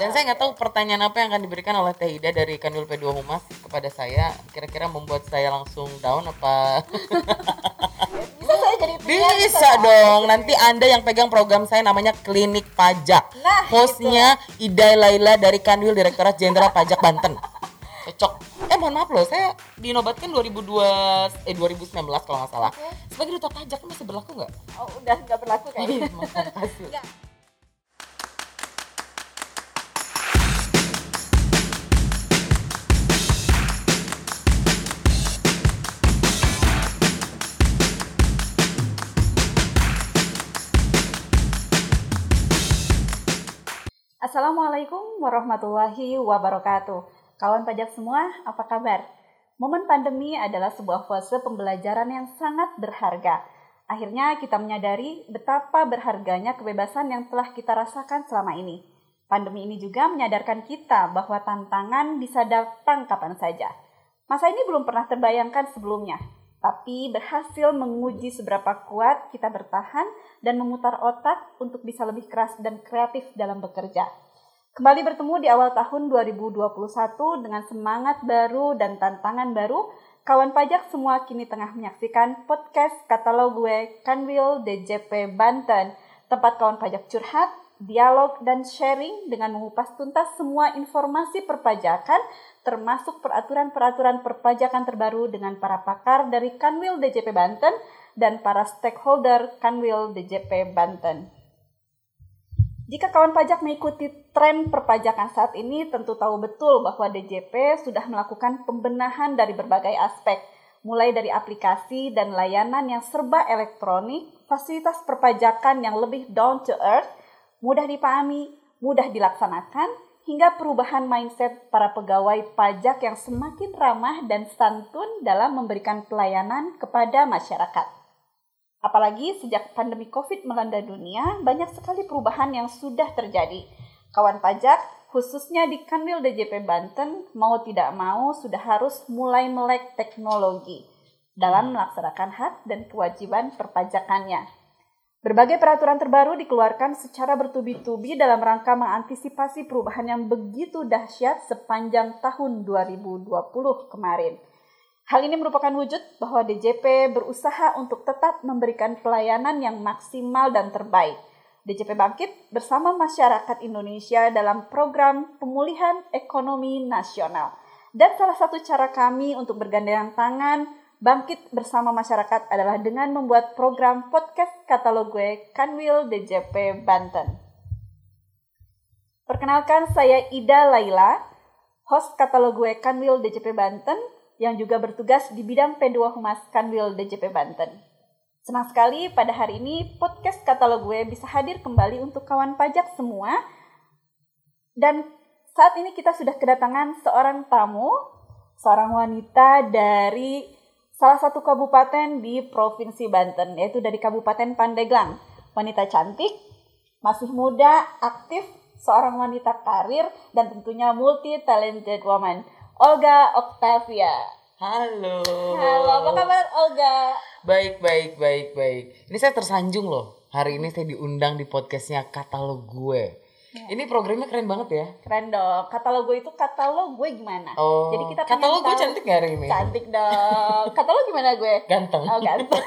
Dan saya nggak tahu pertanyaan apa yang akan diberikan oleh Teh Ida dari Kanwil P2 Humas kepada saya. Kira-kira membuat saya langsung down apa? Bisa saya jadi Bisa dong. Nanti Anda yang pegang program saya namanya Klinik Pajak. Nah, Hostnya Ida Laila dari Kanwil Direktorat Jenderal Pajak Banten. Cocok. Eh mohon maaf loh, saya dinobatkan 2002 eh 2019 kalau nggak salah. Sebagai duta pajak kan masih berlaku nggak? Oh, udah nggak berlaku kayaknya. Makasih. Nggak. Assalamualaikum warahmatullahi wabarakatuh. Kawan pajak semua, apa kabar? Momen pandemi adalah sebuah fase pembelajaran yang sangat berharga. Akhirnya kita menyadari betapa berharganya kebebasan yang telah kita rasakan selama ini. Pandemi ini juga menyadarkan kita bahwa tantangan bisa datang kapan saja. Masa ini belum pernah terbayangkan sebelumnya, tapi berhasil menguji seberapa kuat kita bertahan dan memutar otak untuk bisa lebih keras dan kreatif dalam bekerja. Kembali bertemu di awal tahun 2021 dengan semangat baru dan tantangan baru, kawan pajak semua kini tengah menyaksikan podcast katalog gue Kanwil DJP Banten, tempat kawan pajak curhat, dialog, dan sharing dengan mengupas tuntas semua informasi perpajakan termasuk peraturan-peraturan perpajakan terbaru dengan para pakar dari Kanwil DJP Banten dan para stakeholder Kanwil DJP Banten. Jika kawan pajak mengikuti tren perpajakan saat ini, tentu tahu betul bahwa DJP sudah melakukan pembenahan dari berbagai aspek, mulai dari aplikasi dan layanan yang serba elektronik, fasilitas perpajakan yang lebih down to earth, mudah dipahami, mudah dilaksanakan, hingga perubahan mindset para pegawai pajak yang semakin ramah dan santun dalam memberikan pelayanan kepada masyarakat. Apalagi sejak pandemi COVID melanda dunia, banyak sekali perubahan yang sudah terjadi. Kawan pajak, khususnya di Kanwil DJP Banten, mau tidak mau sudah harus mulai melek teknologi dalam melaksanakan hak dan kewajiban perpajakannya. Berbagai peraturan terbaru dikeluarkan secara bertubi-tubi dalam rangka mengantisipasi perubahan yang begitu dahsyat sepanjang tahun 2020 kemarin. Hal ini merupakan wujud bahwa DJP berusaha untuk tetap memberikan pelayanan yang maksimal dan terbaik. DJP bangkit bersama masyarakat Indonesia dalam program pemulihan ekonomi nasional. Dan salah satu cara kami untuk bergandengan tangan bangkit bersama masyarakat adalah dengan membuat program podcast katalog gue Kanwil DJP Banten. Perkenalkan saya Ida Laila, host katalog gue Kanwil DJP Banten yang juga bertugas di bidang P2 Humas Kanwil DJP Banten. Senang sekali pada hari ini podcast katalog gue bisa hadir kembali untuk kawan pajak semua. Dan saat ini kita sudah kedatangan seorang tamu, seorang wanita dari salah satu kabupaten di Provinsi Banten, yaitu dari Kabupaten Pandeglang. Wanita cantik, masih muda, aktif, seorang wanita karir, dan tentunya multi-talented woman. Olga Octavia. Halo. Halo, apa kabar Olga? Baik, baik, baik, baik. Ini saya tersanjung loh. Hari ini saya diundang di podcastnya Katalog Gue. Ini programnya keren banget ya. Keren dong. Katalog gue itu katalog gue gimana? Oh, Jadi kita katalog gue cantik gak hari ini? Cantik dong. Katalog gimana gue? Ganteng. Oh, ganteng.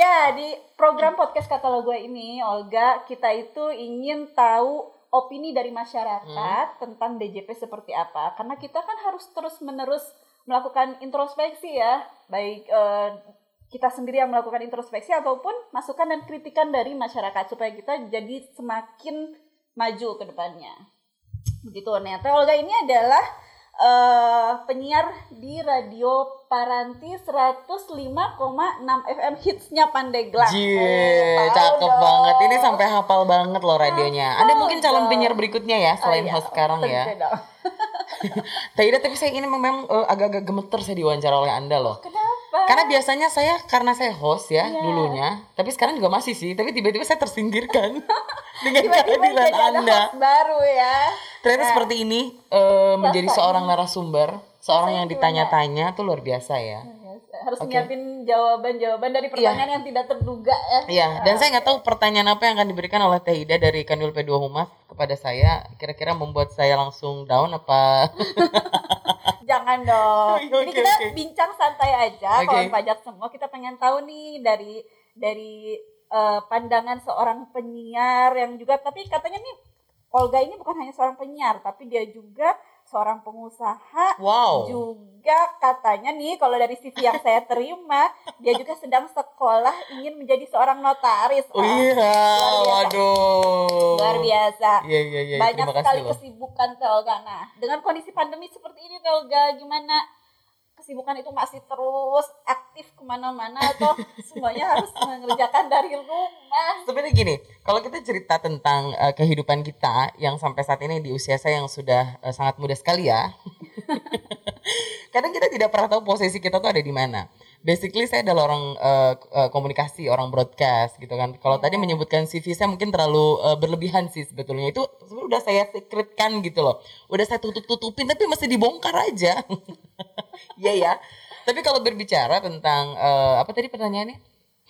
ya, di program podcast katalog gue ini, Olga, kita itu ingin tahu opini dari masyarakat tentang DJP seperti apa. Karena kita kan harus terus-menerus melakukan introspeksi ya, baik eh, kita sendiri yang melakukan introspeksi ataupun masukan dan kritikan dari masyarakat supaya kita jadi semakin maju ke depannya. Begitu. Nah, Teh Olga ini adalah eh, penyiar di radio Paranti 105,6 FM hitsnya Pandeglang. Jie, Eh, cakep dong. banget. Ini sampai hafal banget loh radionya. Anda mungkin calon dong. penyiar berikutnya ya selain Oh, iya. host sekarang ya. Tidak, tapi saya ini memang eh, agak-agak gemeter saya diwawancara oleh Anda loh. Kenapa? Karena biasanya saya karena saya host ya Iya. dulunya, tapi sekarang juga masih sih, tapi tiba-tiba saya tersingkirkan dengan kehadiran Anda. host baru ya. Ternyata Nah, seperti ini eh, menjadi seorang narasumber, seorang Rasanya yang ditanya-tanya tuh luar biasa ya. biasa. harus Oke. nyiapin jawaban-jawaban dari pertanyaan yang tidak terduga ya. Iya, dan saya nggak tahu pertanyaan apa yang akan diberikan oleh Teh Ida dari Kanwil P2 Humas kepada saya. Kira-kira membuat saya langsung down apa? Jangan dong. Oke, Ini kita oke. bincang santai aja Oke. kawan pajak semua. Kita pengen tahu nih dari dari eh, pandangan seorang penyiar yang juga tapi katanya nih Olga ini bukan hanya seorang penyiar tapi dia juga seorang pengusaha Wow. juga katanya nih kalau dari CV yang saya terima dia juga sedang sekolah ingin menjadi seorang notaris. Oh iya, biasa. waduh. Luar biasa. Iya iya iya. Banyak sekali loh. kesibukan Teh Olga. Nah, dengan kondisi pandemi seperti ini Teh Olga gimana? Kesibukan itu masih terus aktif ke mana-mana atau semuanya harus mengerjakan dari rumah? Sebenarnya gini, kalau kita cerita tentang eh, kehidupan kita yang sampai saat ini di usia saya yang sudah eh, sangat muda sekali ya. Kadang kita tidak pernah tahu posisi kita tuh ada di mana. Basically saya adalah orang eh, komunikasi, orang broadcast gitu kan. Kalau tadi menyebutkan CV saya mungkin terlalu eh, berlebihan sih sebetulnya. Itu sebenarnya udah saya secretkan gitu loh. Udah saya tutup-tutupin tapi masih dibongkar aja. Iya ya. Tapi kalau berbicara tentang eh, apa tadi pertanyaannya?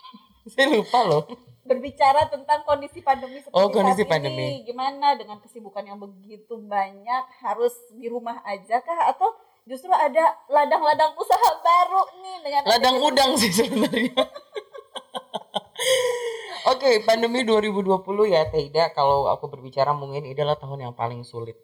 saya lupa loh. Berbicara tentang kondisi pandemi seperti Oh, kondisi saat pandemi. ini, gimana dengan kesibukan yang begitu banyak harus di rumah aja kah atau justru ada ladang-ladang usaha baru nih dengan Ladang adanya- udang sih sebenarnya. Oke, pandemi 2020 ya Teida. Kalau aku berbicara mungkin ini adalah tahun yang paling sulit,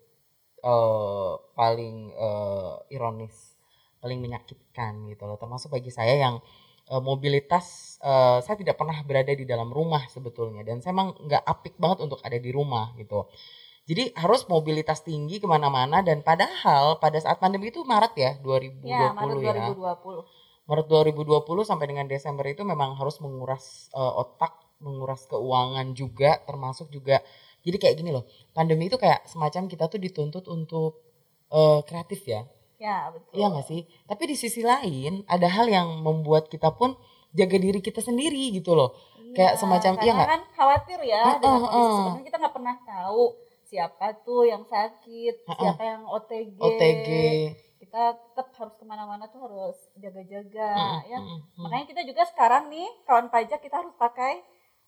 eh paling eh, ironis, paling menyakitkan gitu loh. Termasuk bagi saya yang eh, mobilitas eh, saya tidak pernah berada di dalam rumah sebetulnya dan saya emang nggak apik banget untuk ada di rumah gitu. Jadi harus mobilitas tinggi ke mana-mana dan padahal pada saat pandemi itu Maret ya 2020 Ya, Maret ya. 2020. Maret 2020 sampai dengan Desember itu memang harus menguras eh, otak, menguras keuangan juga, termasuk juga jadi kayak gini loh. Pandemi itu kayak semacam kita tuh dituntut untuk eh, kreatif ya. Ya, betul. Iya gak sih? Tapi di sisi lain ada hal yang membuat kita pun jaga diri kita sendiri gitu loh. Kayak semacam- iya nggak? kan khawatir ya kondisi heeh. sebenarnya kita nggak pernah tahu siapa tuh yang sakit, Heeh. siapa yang OTG. OTG. Kita tetap harus ke mana-mana tuh harus jaga-jaga Mm, ya. mm, mm. Makanya kita juga sekarang nih kawan pajak kita harus pakai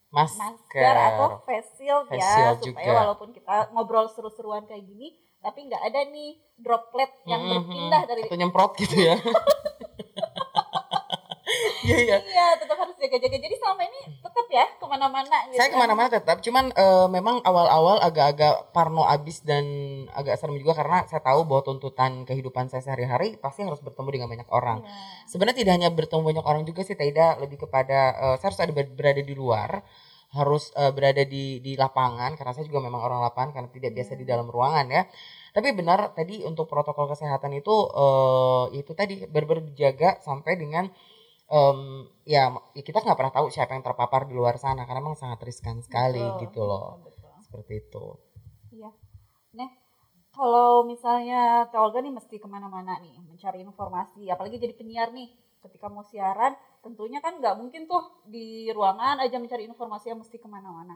Masker. masker atau face shield ya shield supaya juga. walaupun kita ngobrol seru-seruan kayak gini tapi nggak ada nih droplet yang Mm, mm, berpindah dari atau nyemprot gitu ya. Iya iya. iya tetap harus jaga-jaga jadi selama ini tetap ya ke mana-mana gitu Saya ke mana-mana tetap, cuman eh, memang awal-awal agak-agak parno abis dan agak serem juga karena saya tahu bahwa tuntutan kehidupan saya sehari-hari pasti harus bertemu dengan banyak orang. Iya. Sebenarnya tidak hanya bertemu banyak orang juga sih, Taida lebih kepada eh, saya harus ada ber- berada di luar, harus eh, berada di di lapangan karena saya juga memang orang lapangan karena tidak biasa di dalam ruangan ya. Tapi benar tadi untuk protokol kesehatan itu eh, itu tadi benar-benar dijaga sampai dengan em, ya kita nggak pernah tahu siapa yang terpapar di luar sana karena memang sangat riskan sekali Betul, gitu loh betul, betul. seperti itu Iya. Nah, kalau misalnya Teh Olga nih mesti ke mana-mana nih mencari informasi, apalagi jadi penyiar nih. Ketika mau siaran, tentunya kan nggak mungkin tuh di ruangan aja mencari informasi yang mesti ke mana-mana.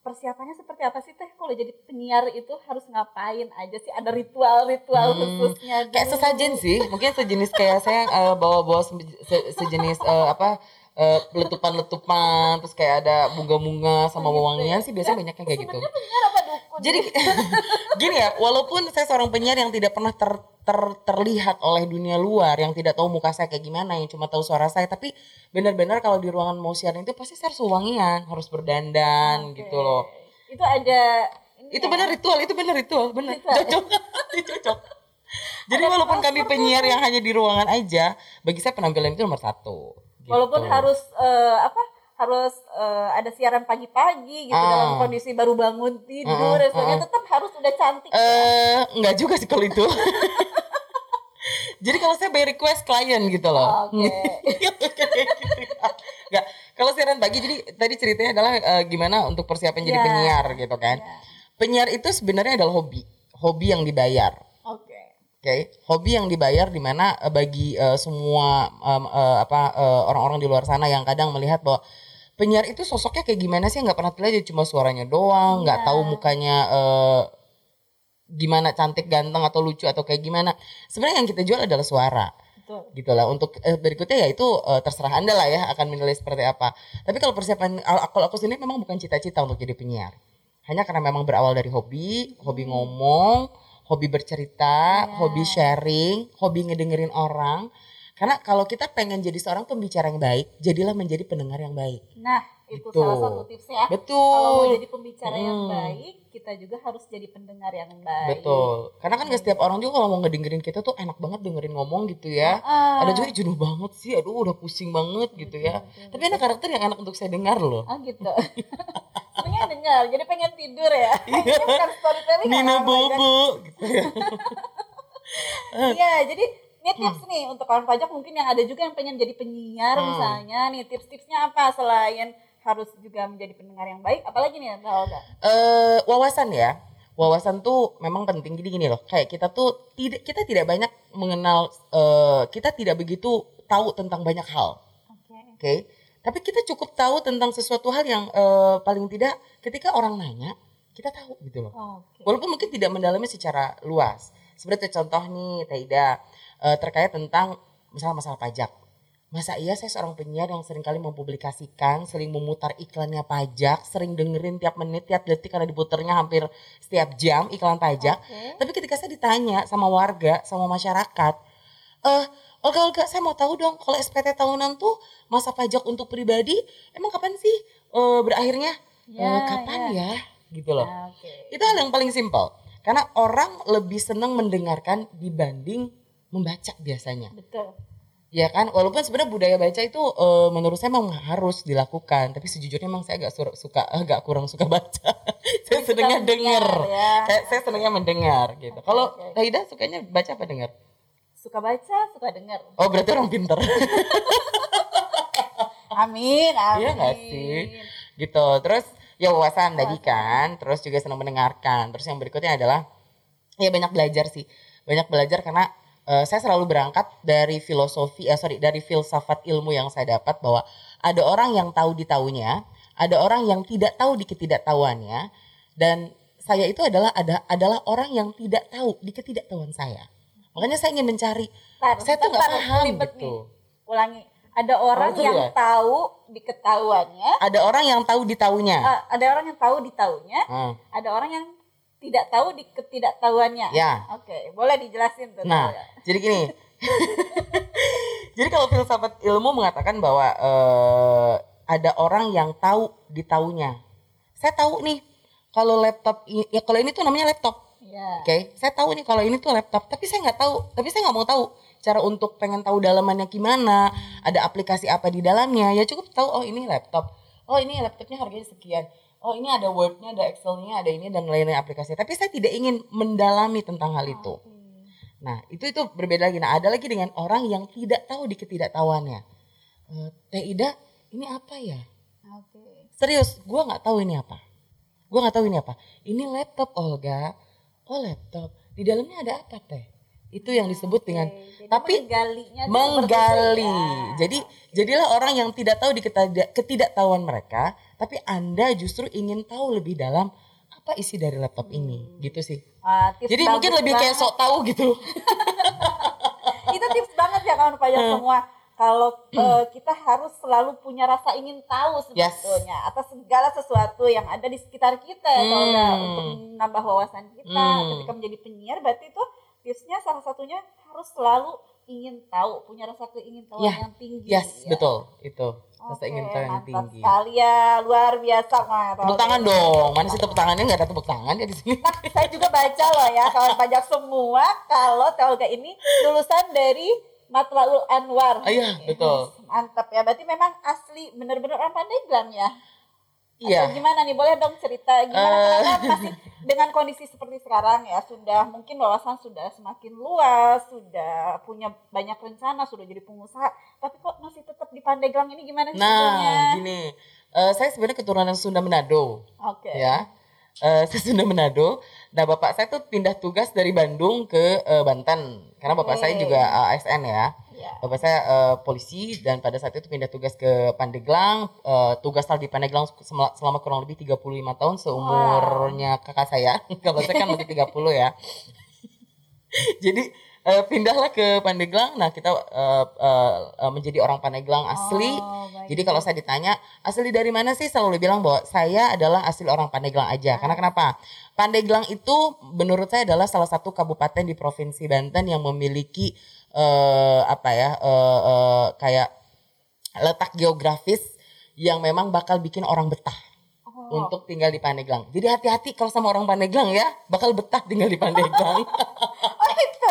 Persiapannya seperti apa sih Teh? Kalau jadi penyiar itu harus ngapain aja sih? Ada ritual-ritual Hmm, khususnya kayak dulu. sesajen sih mungkin sejenis kayak saya eh, bawa-bawa se- se- sejenis eh, apa eh, letupan-letupan terus kayak ada bunga-bunga sama gitu. wewangian ya. sih biasanya banyaknya kayak gitu. Sebenarnya penyiar apa dukun? jadi gini ya walaupun saya seorang penyiar yang tidak pernah ter- ter- terlihat oleh dunia luar yang tidak tahu muka saya kayak gimana yang cuma tahu suara saya tapi benar-benar kalau di ruangan mau siaran itu pasti saya harus wangian harus berdandan Oke. gitu loh. Itu ada itu ya, benar ritual itu benar ritual benar. Cocok cocok. Jadi Ada walaupun kami penyiar yang hanya di ruangan aja bagi saya penampilan itu nomor satu gitu. Walaupun harus eh, apa? Harus eh, ada siaran pagi-pagi gitu Ah. dalam kondisi baru bangun tidur Ah, dan sebagainya ah. tetap harus udah cantik. ya. eh enggak juga sih kalau itu jadi kalau saya by request klien gitu loh Oke. Enggak, kalau siaran pagi jadi tadi ceritanya adalah eh, gimana untuk persiapan jadi Iya. penyiar gitu kan. Iya. Penyiar itu sebenarnya adalah hobi, hobi yang dibayar. Oke. Oke, hobi yang dibayar di mana eh, bagi eh, semua em, eh, apa eh, orang-orang di luar sana yang kadang melihat bahwa penyiar itu sosoknya kayak gimana sih nggak pernah terlihat cuma suaranya doang, nggak Iya. tahu mukanya eh, gimana cantik, ganteng atau lucu atau kayak gimana. Sebenarnya yang kita jual adalah suara. Betul. gitu lah untuk berikutnya ya itu terserah anda lah ya akan menilai seperti apa tapi kalau persiapan al- kalau aku sendiri memang bukan cita-cita untuk jadi penyiar hanya karena memang berawal dari hobi hobi ngomong hobi bercerita Iya. hobi sharing hobi ngedengerin orang karena kalau kita pengen jadi seorang pembicara yang baik jadilah menjadi pendengar yang baik Nah, itu Gitu. salah satu tipsnya. betul Kalau mau jadi pembicara yang Hmm. baik, kita juga harus jadi pendengar yang baik. betul karena kan nggak setiap orang juga kalau mau ngedengerin kita tuh enak banget dengerin ngomong gitu ya Ah. ada juga yang jenuh banget sih aduh udah pusing banget gitu ya Betul, tapi ada karakter yang enak untuk saya dengar loh Oh gitu. Sebenarnya dengar, jadi pengen tidur ya. Ini bukan storytelling. Nina orang pajak. Bobo gitu ya Iya, jadi ini tips nih untuk kawan pajak mungkin yang ada juga yang pengen jadi penyiar Hmm. misalnya nih tips-tipsnya apa selain harus juga menjadi pendengar yang baik apalagi nih Mbak Olga? eh wawasan ya. Wawasan tuh memang penting. Gini gini loh kayak kita tuh tidak kita tidak banyak mengenal eh, kita tidak begitu tahu tentang banyak hal. Oke. oke? Tapi kita cukup tahu tentang sesuatu hal yang eh, paling tidak ketika orang nanya kita tahu gitu loh. Oke. walaupun mungkin tidak mendalami secara luas. Seperti contoh nih Taida eh, terkait tentang misalnya masalah pajak masa iya saya seorang penyiar yang sering kali mempublikasikan sering memutar iklannya pajak sering dengerin tiap menit tiap detik karena diputernya hampir setiap jam iklan pajak Oke. tapi ketika saya ditanya sama warga sama masyarakat eh Olga Olga saya mau tahu dong kalau SPT tahunan tuh masa pajak untuk pribadi emang kapan sih eh, berakhirnya Ya, Eh, kapan ya gitu loh Nah, Oke. itu hal yang paling simpel. Karena orang lebih senang mendengarkan dibanding membaca biasanya. Betul. Ya kan, walaupun sebenarnya budaya baca itu eh, menurut saya memang harus dilakukan, tapi sejujurnya memang saya agak sur- suka agak kurang suka baca. saya senangnya mendengar, dengar. ya. Saya, saya senangnya mendengar gitu. Kalau oke. Taida sukanya baca apa dengar? Suka baca, suka dengar. Oh, berarti orang pinter. Amin, amin. Iya nggak sih? gitu. Terus ya wawasan tadi kan, terus juga senang mendengarkan. Terus yang berikutnya adalah ya banyak belajar sih. Banyak belajar karena eh, saya selalu berangkat dari filosofi, eh, sorry dari filsafat ilmu yang saya dapat bahwa ada orang yang tahu di taunya, ada orang yang tidak tahu di ketidaktahuannya, dan saya itu adalah ada adalah orang yang tidak tahu di ketidaktahuan saya. Makanya saya ingin mencari. Bentar, saya tuh nggak paham gitu. nih. Ulangi. Ada orang itu yang ya? tahu di ketahuannya, Ada orang yang tahu di taunya. eh, ada orang yang tahu di tahunya, Hmm. ada orang yang tidak tahu di ketidaktahuannya. Ya. Oke, boleh dijelasin tuh. Nah, Olga. jadi gini. jadi kalau filsafat ilmu mengatakan bahwa eh, ada orang yang tahu di taunya. Saya tahu nih kalau laptop ya kalau ini tuh namanya laptop. Iya. Oke, saya tahu nih kalau ini tuh laptop, tapi saya nggak tahu, tapi saya nggak mau tahu cara untuk pengen tahu dalamannya gimana, ada aplikasi apa di dalamnya, ya cukup tahu oh ini laptop, oh ini laptopnya harganya sekian, oh ini ada Word-nya, ada Excel-nya, ada ini dan lain-lain aplikasi, tapi saya tidak ingin mendalami tentang hal itu. Nah, itu itu berbeda lagi. Nah, ada lagi dengan orang yang tidak tahu di ketidaktahuannya. Eh, Teh Ida, ini apa ya? Oke. Serius, gua nggak tahu ini apa. Gua nggak tahu ini apa. Ini laptop Olga. Oh laptop. Di dalamnya ada apa teh? Itu yang disebut dengan Oke, jadi tapi menggali. ya. Jadi jadilah orang yang tidak tahu di ketidak- ketidaktahuan mereka, tapi anda justru ingin tahu lebih dalam apa isi dari laptop ini, gitu sih. Tips Jadi mungkin lebih kayak banget. sok tahu gitu. itu tips banget ya kawan pajak semua kalau eh, kita harus selalu punya rasa ingin tahu Yes. sebetulnya atas segala sesuatu yang ada di sekitar kita ya kalau Hmm. untuk menambah wawasan kita Hmm. ketika menjadi penyiar berarti itu tipsnya salah satunya harus selalu ingin tahu punya rasa keingintahuan Ya, yang tinggi Yes, ya. betul. Itu. Rasa ingin tahu yang tinggi. sekali ya luar biasa Mas. Tepuk tangan dong. Mana sih tepuk tangannya? Nggak ada tepuk tangan ya di sini. Nah, saya juga baca loh ya kawan pajak semua kalau Telga ini lulusan dari Matlaul Anwar. Ah, iya, betul. Mantap ya. Berarti memang asli bener-bener orang Pandeglang ya. Iya. Atau gimana nih? Boleh dong cerita gimana Eh. kenapa masih dengan kondisi seperti sekarang ya sudah mungkin wawasan sudah semakin luas, sudah punya banyak rencana, sudah jadi pengusaha, tapi kok masih tetap di Pandeglang ini gimana sih? Nah, gini. Eh, saya sebenarnya keturunan Sunda Manado. Oke. ya Eh, saya Sunda Manado. Nah bapak saya tuh pindah tugas dari Bandung ke eh, Banten karena bapak Oke. saya juga eh, ASN ya. Ya. Bapak saya eh, polisi dan pada saat itu pindah tugas ke Pandeglang. Eh, tugas di Pandeglang selama, kurang lebih 35 tahun seumurnya kakak saya. Kalau saya kan masih 30 ya. Jadi Eh, pindahlah ke Pandeglang. Nah, kita eh, eh, menjadi orang Pandeglang asli. Oh, baik. Jadi kalau saya ditanya asli dari mana sih, selalu bilang bahwa saya adalah asli orang Pandeglang aja. Karena kenapa? Pandeglang itu menurut saya adalah salah satu kabupaten di provinsi Banten yang memiliki eh, apa ya eh, eh, kayak letak geografis yang memang bakal bikin orang betah Oh, untuk tinggal di Pandeglang. Jadi hati-hati kalau sama orang Pandeglang ya, bakal betah tinggal di Pandeglang. oh itu.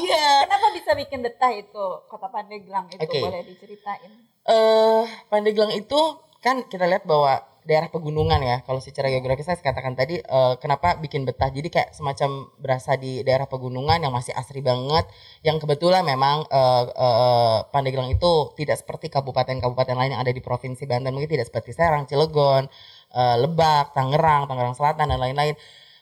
iya. Kenapa bisa bikin betah itu kota Pandeglang itu Oke. boleh diceritain? eh Pandeglang itu kan kita lihat bahwa daerah pegunungan ya. Kalau secara geografis saya katakan tadi eh, kenapa bikin betah. Jadi kayak semacam berasa di daerah pegunungan yang masih asri banget. Yang kebetulan memang eh, eh, Pandeglang itu tidak seperti kabupaten-kabupaten lain yang ada di provinsi Banten. Mungkin tidak seperti Serang, Cilegon, eh, Lebak, Tangerang, Tangerang Selatan dan lain-lain.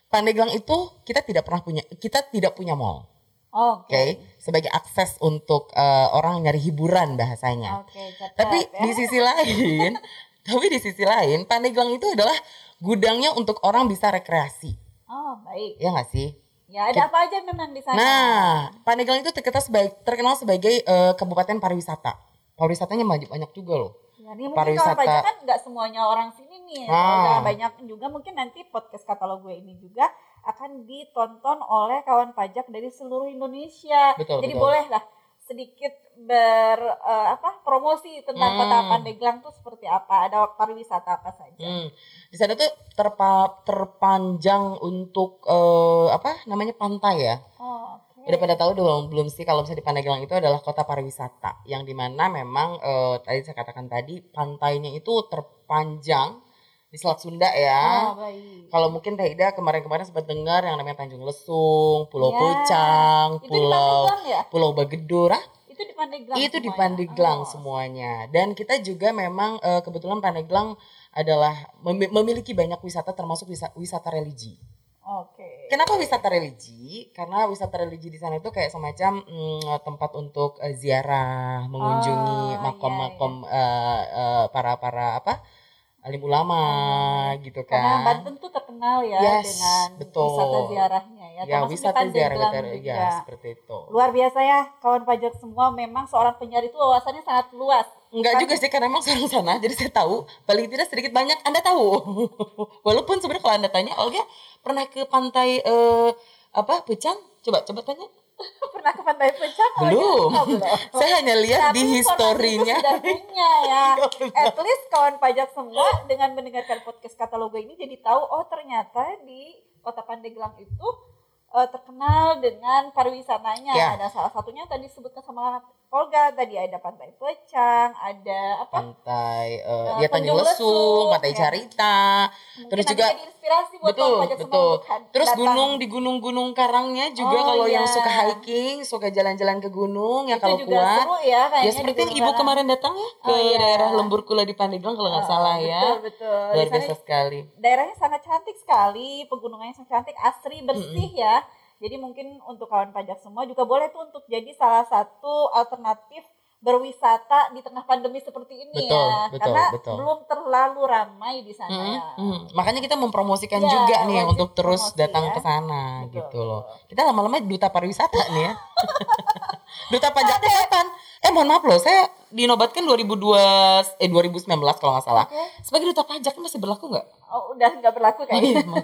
Pandeglang itu kita tidak pernah punya kita tidak punya mall. Oh, Oke. Oke, sebagai akses untuk eh, orang nyari hiburan bahasanya. Oke, catat Tapi ya. di sisi lain, tapi di sisi lain, Pandeglang itu adalah gudangnya untuk orang bisa rekreasi. Oh, baik. Ya nggak sih? Ya, ada apa aja memang di sana? Nah, Pandeglang itu terkenal sebagai terkenal sebagai eh, kabupaten pariwisata. Pariwisatanya banyak banyak juga loh. Ya, ini mungkin pariwisata. kalau kan nggak semuanya orang sini nih. Ah. Kalau banyak juga mungkin nanti podcast katalog gue ini juga akan ditonton oleh kawan pajak dari seluruh Indonesia. Betul, Jadi betul. boleh lah sedikit ber eh, apa promosi tentang Hmm. kota Pandeglang tuh seperti apa, ada pariwisata apa saja. Hmm. Di sana tuh terpa, terpanjang untuk eh, apa namanya pantai ya. Oh, oke. Udah pada tahu dong belum sih kalau misalnya di Pandeglang itu adalah kota pariwisata yang di mana memang eh, tadi saya katakan tadi pantainya itu terpanjang di Selat Sunda ya. Oh, baik. Kalau mungkin Teh Ida kemarin-kemarin sempat dengar yang namanya Tanjung Lesung, Pulau Ya, Pucang, Itu Pulau ya? Pulau Bagedor, ah, Itu di Pandeglang. itu di? Pandeglang Oh. semuanya. Dan kita juga memang eh, kebetulan Pandeglang adalah memi- memiliki banyak wisata termasuk wisata, wisata religi. Oke. Kenapa wisata religi? Karena wisata religi di sana itu kayak semacam mm, tempat untuk eh, ziarah, mengunjungi Oh, makom-makom eh, eh, para para apa alim ulama gitu Karena kan. Banten tuh terkenal ya Yes, dengan betul. wisata ziarahnya ya. ya termasuk wisata ziarah juga. ya seperti itu. Luar biasa ya kawan pajak semua memang seorang penyiar itu wawasannya sangat luas. Enggak Bukan- juga sih karena emang seorang sana jadi saya tahu paling tidak sedikit banyak Anda tahu. Walaupun sebenarnya kalau Anda tanya Olga pernah ke pantai eh, apa Pucang? Coba coba tanya. Pernah ke Pantai Pucang? Oh, Belum. iya. Belum. Saya hanya lihat Tapi di historinya. sudah punya ya. At least kawan pajak semua dengan mendengarkan podcast katalogo ini jadi tahu oh ternyata di Kota Pandeglang itu eh, terkenal dengan pariwisatanya. Ya. Ada salah satunya tadi disebutkan sama Olga tadi ada Pantai Pucang, ada apa? pantai Eh, dia Tanjung Lesung, pantai ya. Carita, Mungkin terus juga inspirasi buat betul betul. Terus datang. gunung di gunung-gunung Karangnya juga Oh, kalau iya. yang suka hiking, suka jalan-jalan ke gunung ya Itu kalau kuat. seru ya Ya seperti yang ibu kemarin datang ya ke Oh, iya. daerah Lembur Kula di Pandeglang kalau nggak Oh, salah ya. Betul, betul. Luar biasa sekali. daerahnya sangat cantik sekali, pegunungannya sangat cantik, asri, bersih ya. Jadi mungkin untuk kawan pajak semua juga boleh tuh untuk jadi salah satu alternatif berwisata di tengah pandemi seperti ini Betul, ya. betul, Karena betul. belum terlalu ramai di sana Mm, ya. mm. Makanya kita mempromosikan Ya, juga nih untuk terus promosi datang ya. ke sana gitu loh. Kita lama-lama duta pariwisata nih ya. duta pajaknya kapan? Eh mohon maaf loh, saya dinobatkan 2002 eh 2019 kalau nggak salah. Oke. Sebagai duta pajak masih berlaku nggak? Oh, udah nggak berlaku iya, kayaknya.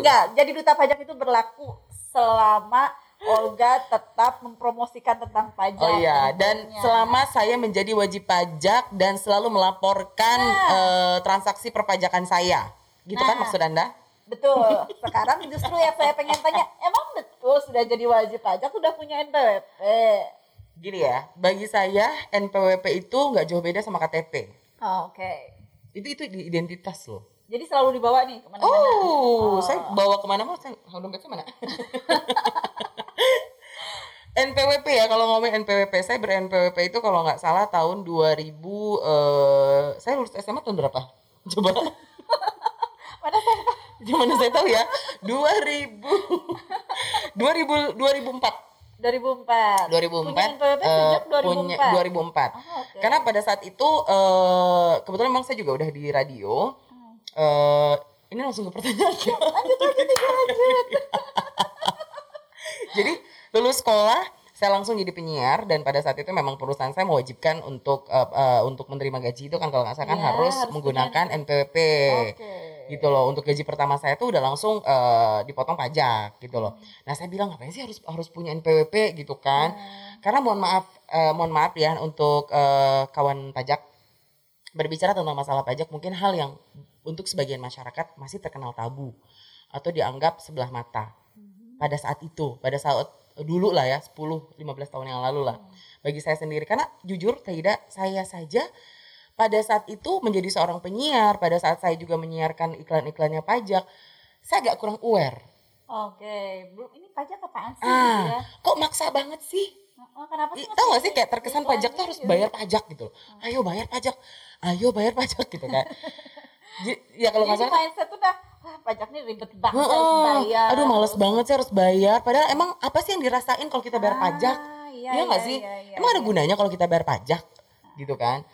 Enggak, jadi duta pajak itu berlaku selama Olga tetap mempromosikan tentang pajak. Oh iya, dan tentunya. selama saya menjadi wajib pajak dan selalu melaporkan Nah. eh, transaksi perpajakan saya. Gitu kan Nah. maksud Anda? Betul. Sekarang justru yang saya pengen tanya, emang betul sudah jadi wajib pajak sudah punya NPWP? Gini ya, bagi saya NPWP itu nggak jauh beda sama KTP. Oh, Oke. Itu itu di identitas loh. Jadi selalu dibawa nih ke mana-mana. Oh, Oh. saya bawa ke mana-mana, saya dompetnya mana? NPWP ya, kalau ngomongin NPWP, saya ber-NPWP itu kalau nggak salah tahun 2000, eh, saya lulus SMA tahun berapa? Coba, Mana saya gimana saya tahu ya? 2000, 2000, 2004. 2004. 2004 Punya NPWP eh, sejak 2004. punya 2004. Oh, oke. Karena pada saat itu eh, kebetulan memang saya juga udah di radio. Eh, ini langsung ke pertanyaan. lanjut lanjut lanjut. lanjut. Jadi lulus sekolah saya langsung jadi penyiar dan pada saat itu memang perusahaan saya mewajibkan untuk uh, uh, untuk menerima gaji itu kan kalau nggak salah kan Iya, harus, harus menggunakan NPWP Oke. gitu loh untuk gaji pertama saya tuh udah langsung uh, dipotong pajak gitu loh nah saya bilang ngapain sih harus harus punya NPWP gitu kan Nah, karena mohon maaf eh, mohon maaf ya untuk eh, kawan pajak berbicara tentang masalah pajak mungkin hal yang untuk sebagian masyarakat masih terkenal tabu atau dianggap sebelah mata pada saat itu pada saat dulu lah ya 10 15 tahun yang lalu lah bagi saya sendiri karena jujur tidak saya saja pada saat itu menjadi seorang penyiar pada saat saya juga menyiarkan iklan-iklannya pajak saya agak kurang aware Oke, belum ini pajak apaan sih ah gitu ya? kok maksa banget sih Oh, kenapa sih? Ih, Tahu gak sih kayak terkesan iklannya pajak tuh harus gitu? bayar pajak gitu. Ayo bayar pajak. Ayo bayar pajak gitu kan. Ya kalau nggak salah mindset tuh dah, wah pajaknya ribet banget harus Heeh. bayar. Aduh males banget sih harus bayar. Padahal emang apa sih yang dirasain kalau kita bayar Ah, pajak? Iya, Iya nggak iya, sih? iya, iya, Emang ada iya. gunanya kalau kita bayar pajak? Gitu kan.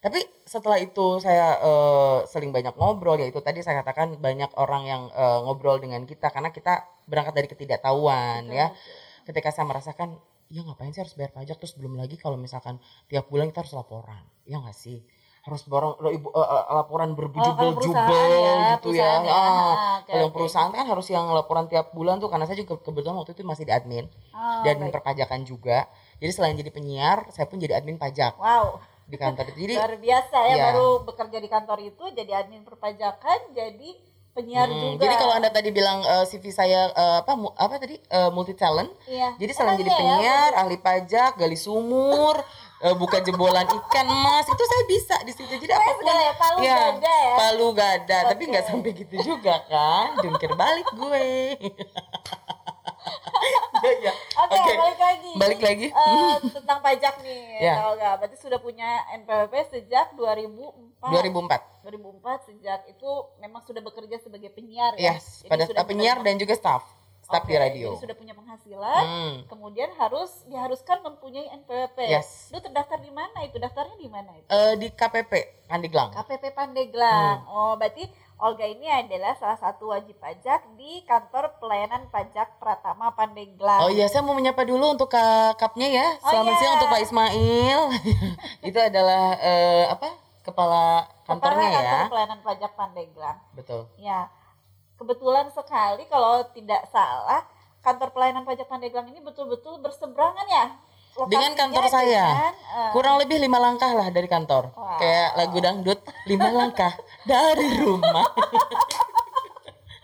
Tapi setelah itu saya eh, sering banyak ngobrol ya itu tadi saya katakan banyak orang yang eh, ngobrol dengan kita karena kita berangkat dari ketidaktahuan Betul, ya. betul. Ketika saya merasakan ya ngapain sih harus bayar pajak terus belum lagi kalau misalkan tiap bulan kita harus laporan. Ya nggak sih? Harus borong lo ibu eh, eh, laporan Oh, berjubel-jubel perusahaan ya, gitu ya. ya. Ah, kalau yang perusahaan kan harus yang laporan tiap bulan tuh karena saya juga kebetulan waktu itu masih di admin Oh, di admin baik. perpajakan juga. Jadi selain jadi penyiar, saya pun jadi admin pajak Wow, di kantor. Jadi luar biasa ya Iya. baru bekerja di kantor itu jadi admin perpajakan, jadi penyiar Hmm, juga. jadi kalau anda tadi bilang eh, CV saya eh, apa mu- apa tadi multi talent, iya. jadi selain Emang jadi ya, penyiar, ahli pajak, gali sumur, eh, buka jebolan ikan emas, itu saya bisa di situ. Jadi apa pun segala ya, palu ya, gada ya. palu gada, tapi Oke. nggak sampai gitu juga kan, jungkir balik gue. Ya, ya. Oke, Oke. balik lagi. Balik lagi. eh, tentang pajak nih, Ya. tahu nggak? Berarti sudah punya NPWP sejak 2004. 2004. 2004 sejak itu memang sudah bekerja sebagai penyiar ya. Yes, pada sudah penyiar bekerja- dan juga staff, staff di Oke, radio. Jadi sudah punya penghasilan, Hmm. kemudian harus diharuskan mempunyai NPWP. Yes. Lu terdaftar di mana itu? Daftarnya di mana itu? Eh, di KPP Pandeglang. KPP Pandeglang. Hmm. Oh, berarti Olga ini adalah salah satu wajib pajak di kantor pelayanan pajak Pratama Pandeglang. Oh iya, saya mau menyapa dulu untuk kakapnya ya. Oh Selamat iya. siang untuk Pak Ismail. Itu adalah eh, apa? Kepala kantornya Kepala ya. kantor pelayanan pajak Pandeglang. Betul. Ya, kebetulan sekali kalau tidak salah kantor pelayanan pajak Pandeglang ini betul-betul berseberangan ya. Dengan Lokasinya kantor saya. dengan, eh, Kurang lebih lima langkah lah dari kantor. Wow. Kayak lagu dangdut, lima langkah dari rumah.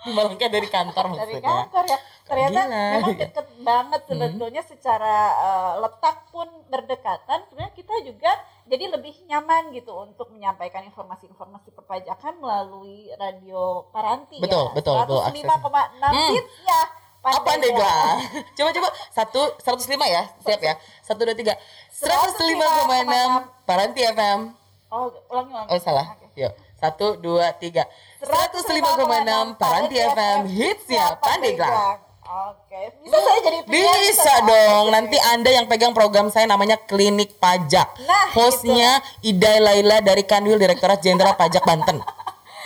lima langkah dari kantor dari maksudnya. kantor ya. Ternyata Gila. Hmm. memang deket banget sebetulnya secara eh, letak pun berdekatan. Sebenarnya kita juga jadi lebih nyaman gitu untuk menyampaikan informasi-informasi perpajakan melalui radio Paranti Betul, ya. betul, betul, 105,6 Hmm. ya. Apa Pandeglang. Pandeglang? Coba coba satu seratus lima ya, siap ya. Satu dua tiga. Seratus lima koma enam Paranti FM. Oh, ulangi ulangi. Oh salah. Oke. Yuk. Satu, dua, tiga. 105,6 Paranti FM hitsnya Pandeglang. Oke, bisa saya jadi penyiar, Bisa saya. dong. Nanti Anda yang pegang program saya namanya Klinik Pajak. Nah, Hostnya Ida Laila dari Kanwil Direktorat Jenderal Pajak Banten.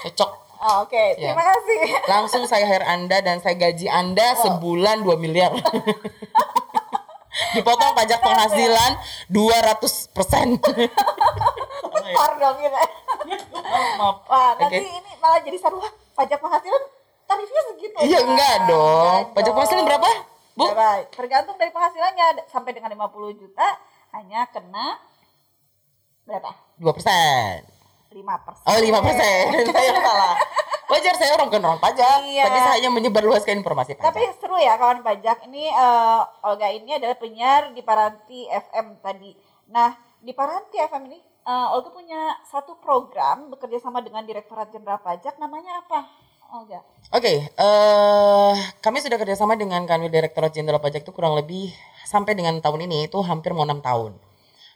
Cocok. Oh, Oke, Ya. terima kasih. Langsung saya hire Anda dan saya gaji Anda sebulan 2 miliar. Dipotong pajak penghasilan 200 persen. Bentar dong gitu. Maaf. Wah, nanti Oke. ini malah jadi seru pajak penghasilan tarifnya segitu. Iya, Nah, enggak dong. enggak Pajak penghasilan berapa, Bu? Berapa? Tergantung dari penghasilannya sampai dengan 50 juta hanya kena berapa? 2 persen. 5 persen. Oh, 5 persen. saya salah. Wajar saya orang bukan orang pajak. Iya. Tapi saya hanya menyebarluaskan informasi pajak. Tapi seru ya kawan pajak. Ini eh, Olga ini adalah penyiar di Paranti FM tadi. Nah, di Paranti FM ini eh, Olga punya satu program bekerja sama dengan Direktorat Jenderal Pajak. Namanya apa, Olga? Oke, eh kami sudah kerjasama dengan Kanwil Direktorat Jenderal Pajak itu kurang lebih sampai dengan tahun ini itu hampir mau enam tahun.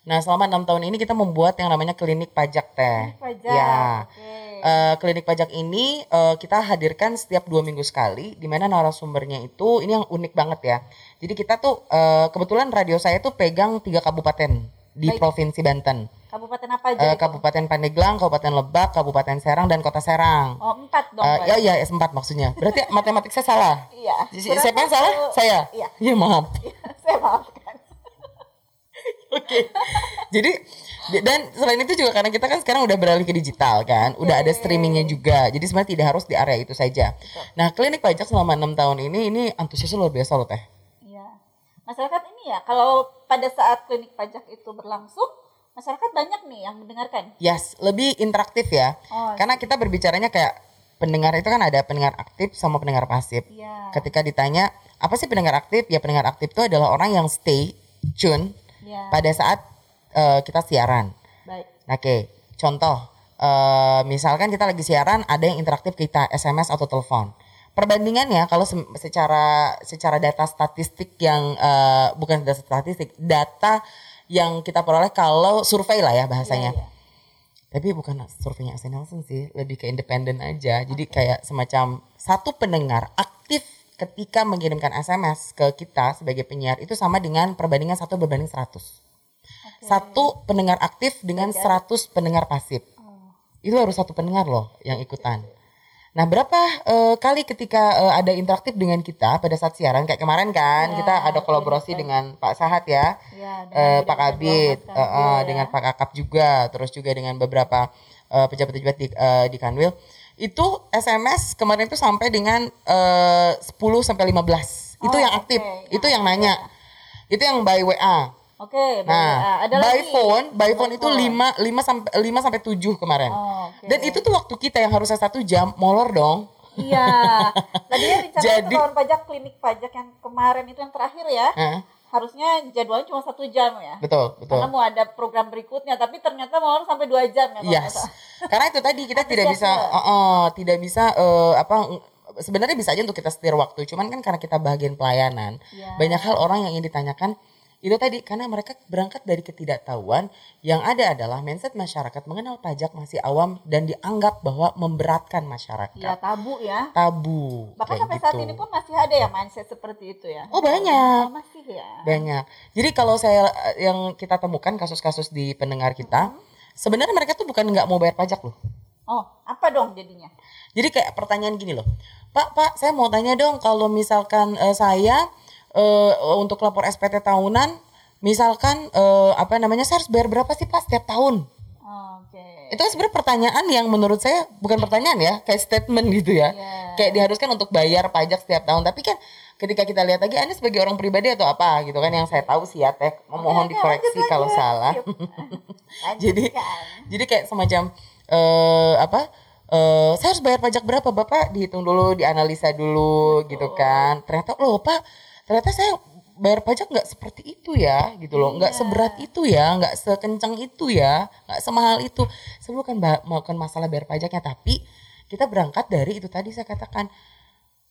Nah selama enam tahun ini kita membuat yang namanya klinik pajak teh. Klinik pajak. Ya. Oke. Eh, klinik pajak ini eh, kita hadirkan setiap dua minggu sekali, di mana narasumbernya itu ini yang unik banget ya. Jadi kita tuh eh, kebetulan radio saya tuh pegang tiga kabupaten di Baik. provinsi Banten, Kabupaten apa aja? Itu? Kabupaten Pandeglang, Kabupaten Lebak, Kabupaten Serang dan Kota Serang. Oh, empat dong. Eh, ya ya S4 maksudnya. Berarti matematik saya salah. Iya. Siapa yang salah? Saya. Iya. Ya maaf. Saya maafkan. Oke. Jadi dan selain itu juga karena kita kan sekarang udah beralih ke digital kan, udah ada streamingnya juga. Jadi sebenarnya tidak harus di area itu saja. Nah, klinik pajak selama enam tahun ini ini antusiasnya luar biasa loh teh. Iya. Masyarakat ini ya, kalau pada saat klinik pajak itu berlangsung, masyarakat banyak nih yang mendengarkan. Yes, lebih interaktif ya. Oh, Karena kita berbicaranya kayak pendengar itu kan ada pendengar aktif sama pendengar pasif. Iya. Ketika ditanya apa sih pendengar aktif? Ya pendengar aktif itu adalah orang yang stay tune Iya. pada saat eh, kita siaran. Baik. Oke, contoh, eh, misalkan kita lagi siaran, ada yang interaktif kita SMS atau telepon. Perbandingannya kalau se- secara secara data statistik yang eh, bukan data statistik, data yang kita peroleh kalau survei lah ya bahasanya. Iya, iya. Tapi bukan surveinya Nielsen sih, lebih ke independen aja. Jadi kayak semacam satu pendengar aktif ketika mengirimkan SMS ke kita sebagai penyiar itu sama dengan perbandingan satu berbanding 100. Satu pendengar aktif dengan 100 pendengar pasif. Itu harus satu pendengar loh yang ikutan. Nah, berapa eh, kali ketika eh, ada interaktif dengan kita pada saat siaran kayak kemarin kan Ya, kita ada kolaborasi dengan Pak Sahat ya. Iya, dengan Eh, Pak Kabit, eh, eh, Kanwil ya. dengan Pak Kakap juga, terus juga dengan beberapa pejabat-pejabat di, eh, di Kanwil. Itu SMS kemarin itu sampai dengan eh, 10 sampai 15. Itu Oh, yang aktif, oke, itu yang nanya. Itu yang by WA. Oke, baik. Nah, Ah, ada by lagi. phone, by phone By itu phone. 5 5 sampai 5 sampai 7 kemarin. Oh, oke. Dan itu tuh waktu kita yang harusnya satu jam molor dong. Iya. Tadinya rencana Jadi- itu kawan pajak klinik pajak yang kemarin itu yang terakhir ya. Heeh, Harusnya jadwalnya cuma satu jam ya. betul, betul. Karena mau ada program berikutnya, tapi ternyata mau sampai dua jam ya. Yes. Karena itu tadi kita tidak bisa uh, uh, tidak bisa uh, apa sebenarnya bisa aja untuk kita setir waktu. Cuman kan karena kita bagian pelayanan, Iya. banyak hal orang yang ingin ditanyakan itu tadi karena mereka berangkat dari ketidaktahuan yang ada adalah mindset masyarakat mengenal pajak masih awam dan dianggap bahwa memberatkan masyarakat. Iya, tabu ya. Tabu. Bahkan sampai saat gitu. ini pun masih ada ya mindset seperti itu ya. Oh, banyak. Oh, masih ya. Banyak. Jadi kalau saya yang kita temukan kasus-kasus di pendengar kita, sebenarnya mereka tuh bukan nggak mau bayar pajak loh. Oh, apa dong jadinya? Jadi kayak pertanyaan gini loh, Pak, Pak, saya mau tanya dong kalau misalkan eh, saya eh, untuk lapor SPT tahunan, misalkan eh, apa namanya saya harus bayar berapa sih Pak setiap tahun? Oke. Itu kan sebenarnya pertanyaan yang menurut saya bukan pertanyaan ya, kayak statement gitu ya. Iya. Kayak diharuskan untuk bayar pajak setiap tahun. Tapi kan ketika kita lihat lagi, Anda sebagai orang pribadi atau apa gitu kan yang saya tahu sih ya Teh, memohon Oke, dikoreksi lanjut, kalau salah. Jadi jadi kayak semacam eh apa? eh saya harus bayar pajak berapa Bapak? Dihitung dulu, dianalisa dulu gitu kan. Ternyata loh Pak, ternyata saya bayar pajak nggak seperti itu ya gitu loh. Nggak Iya. seberat itu ya nggak sekencang itu ya nggak semahal itu. Saya bukan bukan masalah bayar pajaknya tapi kita berangkat dari itu tadi saya katakan.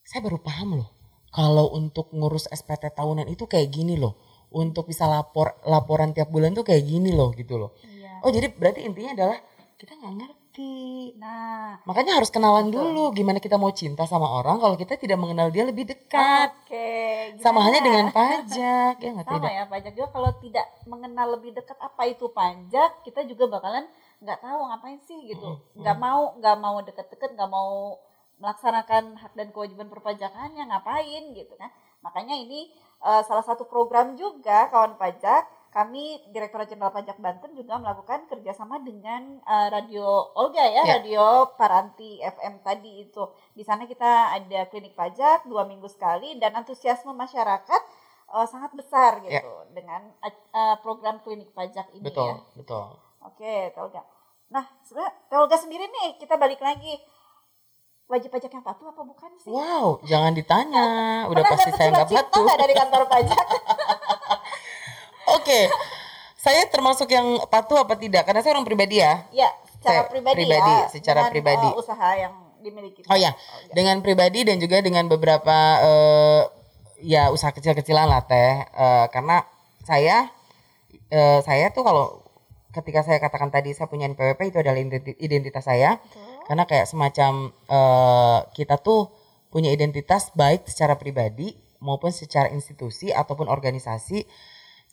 Saya baru paham loh kalau untuk ngurus SPT tahunan itu kayak gini loh. Untuk bisa lapor laporan tiap bulan tuh kayak gini loh gitu loh. Iya. oh jadi berarti intinya adalah kita nggak ngerti Nah, makanya harus kenalan dulu gimana kita mau cinta sama orang kalau kita tidak mengenal dia lebih dekat. Oke. sama halnya gimana? dengan pajak ya nggak sama tidak ya pajak. Juga kalau tidak mengenal lebih dekat apa itu pajak kita juga bakalan nggak tahu ngapain sih gitu. Nggak mau nggak mau deket-deket nggak mau melaksanakan hak dan kewajiban perpajakannya ngapain gitu kan. Makanya ini eh, salah satu program juga kawan pajak kami Direktorat Jenderal Pajak Banten juga melakukan kerjasama dengan eh, Radio Olga ya, Ya. Radio Paranti FM tadi itu. Di sana kita ada klinik pajak dua minggu sekali dan antusiasme masyarakat eh, sangat besar gitu Ya. dengan eh, program klinik pajak ini betul ya. betul Oke, Telga. Nah, sebenarnya Telga sendiri nih kita balik lagi wajib pajak yang patuh apa bukan sih? wow jangan ditanya udah Pernah pasti saya nggak patuh nggak dari kantor pajak? oke saya termasuk yang patuh apa tidak karena saya orang pribadi ya ya, secara Saya pribadi, pribadi, ya. secara dengan, pribadi. eh, usaha yang dimiliki. Oh ya, Olga. dengan pribadi dan juga dengan beberapa eh, ya usaha kecil-kecilan lah teh. Eh, karena saya eh, saya tuh kalau ketika saya katakan tadi saya punya NPWP itu adalah identi- identitas saya. Betul. Karena kayak semacam eh, kita tuh punya identitas baik secara pribadi maupun secara institusi ataupun organisasi.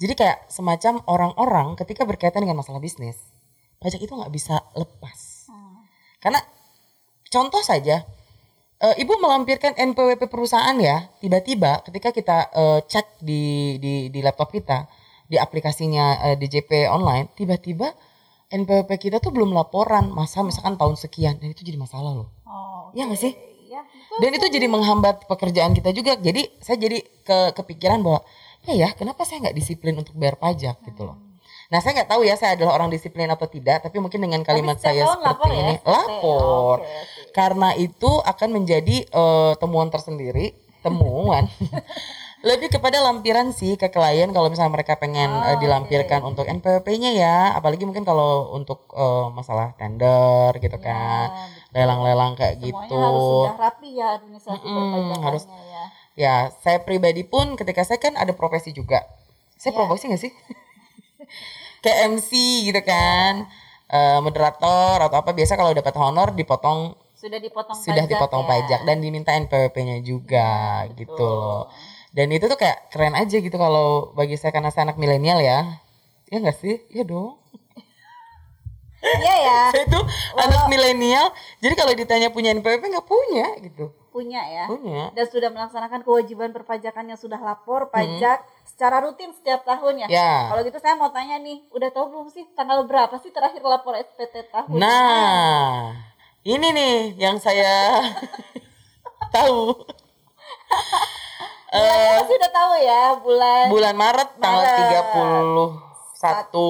Jadi kayak semacam orang-orang ketika berkaitan dengan masalah bisnis, pajak itu nggak bisa lepas. Hmm. Karena contoh saja, eh, ibu melampirkan NPWP perusahaan ya, tiba-tiba ketika kita eh, cek di, di di laptop kita di aplikasinya eh, DJP online, tiba-tiba NPWP kita tuh belum laporan masa misalkan tahun sekian dan itu jadi masalah loh. Oh, Iya nggak sih? Iya, betul. Dan itu jadi menghambat pekerjaan kita juga. Jadi saya jadi ke kepikiran bahwa ya ya kenapa saya nggak disiplin untuk bayar pajak gitu loh. Nah saya nggak tahu ya saya adalah orang disiplin atau tidak, tapi mungkin dengan kalimat saya tahun seperti lapor ya, ini SPT. lapor. Oke, oke. Karena itu akan menjadi eh, temuan tersendiri, temuan. Lebih kepada lampiran sih ke klien kalau misalnya mereka pengen Oh, dilampirkan untuk NPWP-nya ya, apalagi mungkin kalau untuk eh, masalah tender gitu Ya, kan, lelang-lelang kayak Semuanya gitu. harus sudah rapi ya administrasi Mm-mm, perpajakannya harus- ya. Ya, saya pribadi pun ketika saya kan ada profesi juga. Saya Ya. profesi gak sih? Kayak MC gitu kan. Eh, moderator atau apa biasa kalau dapat honor dipotong Sudah dipotong sudah pajak dipotong ya. pajak dan diminta NPWP-nya juga Ya, gitu loh. Dan itu tuh kayak keren aja gitu kalau bagi saya karena saya anak milenial ya. Ya enggak sih? Iya dong. Iya ya, Saya tuh anak milenial. Jadi kalau ditanya punya NPWP nggak punya gitu punya ya punya. dan sudah melaksanakan kewajiban perpajakan yang sudah lapor hmm. pajak hmm. secara rutin setiap tahun ya. ya. Kalau gitu saya mau tanya nih, udah tahu belum sih tanggal berapa sih terakhir lapor SPT tahun? Nah, ini nih yang saya tahu. Bulannya uh, udah tahu ya, bulan Bulan Maret, Maret. tanggal 30 satu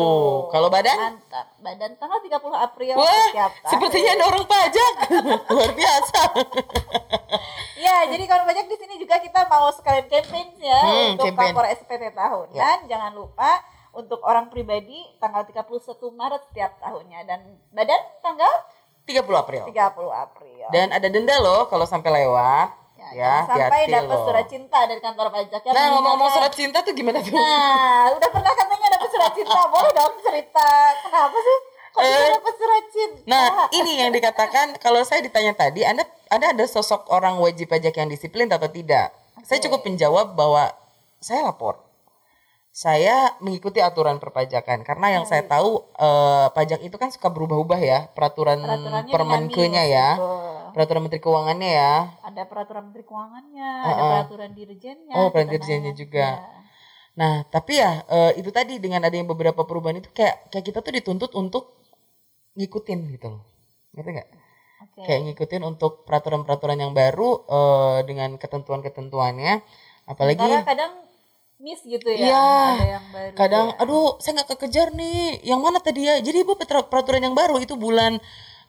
Kalau badan? Mantap. Badan tanggal 30 April Wah, sepertinya ada Sepertinya dorong pajak. Luar biasa. ya, jadi kalau pajak di sini juga kita mau sekalian campaign ya hmm, untuk campaign. SPT tahun. Ya. Dan jangan lupa untuk orang pribadi tanggal 31 Maret setiap tahunnya dan badan tanggal 30 April. 30 April. Dan ada denda loh kalau sampai lewat ya, ya sampai dapat surat cinta dari kantor pajak ya. Nah, ngomong-ngomong surat cinta tuh gimana tuh? Nah, udah pernah katanya surat cinta. Boleh dong cerita. Kenapa sih? Kok Eh, dapat surat cinta? Nah, ini yang dikatakan kalau saya ditanya tadi, Anda Anda ada sosok orang wajib pajak yang disiplin atau tidak? Saya Oke. cukup menjawab bahwa saya lapor. Saya mengikuti aturan perpajakan karena yang saya tahu eh, pajak itu kan suka berubah-ubah ya, peraturan permenkenya ya, betul. peraturan menteri keuangannya ya. Ada peraturan menteri keuangannya, Uh-uh. ada peraturan dirjennya. Oh, peraturan kita dirjennya nanya. juga. Ya. Nah, tapi ya eh, itu tadi dengan adanya beberapa perubahan itu kayak kayak kita tuh dituntut untuk ngikutin gitu loh. Ngerti nggak? Oke. kayak ngikutin untuk peraturan-peraturan yang baru eh, dengan ketentuan-ketentuannya apalagi Karena kadang miss gitu ya. Iya. Ada yang baru. kadang ya. aduh saya nggak kekejar nih yang mana tadi ya jadi ibu peraturan yang baru itu bulan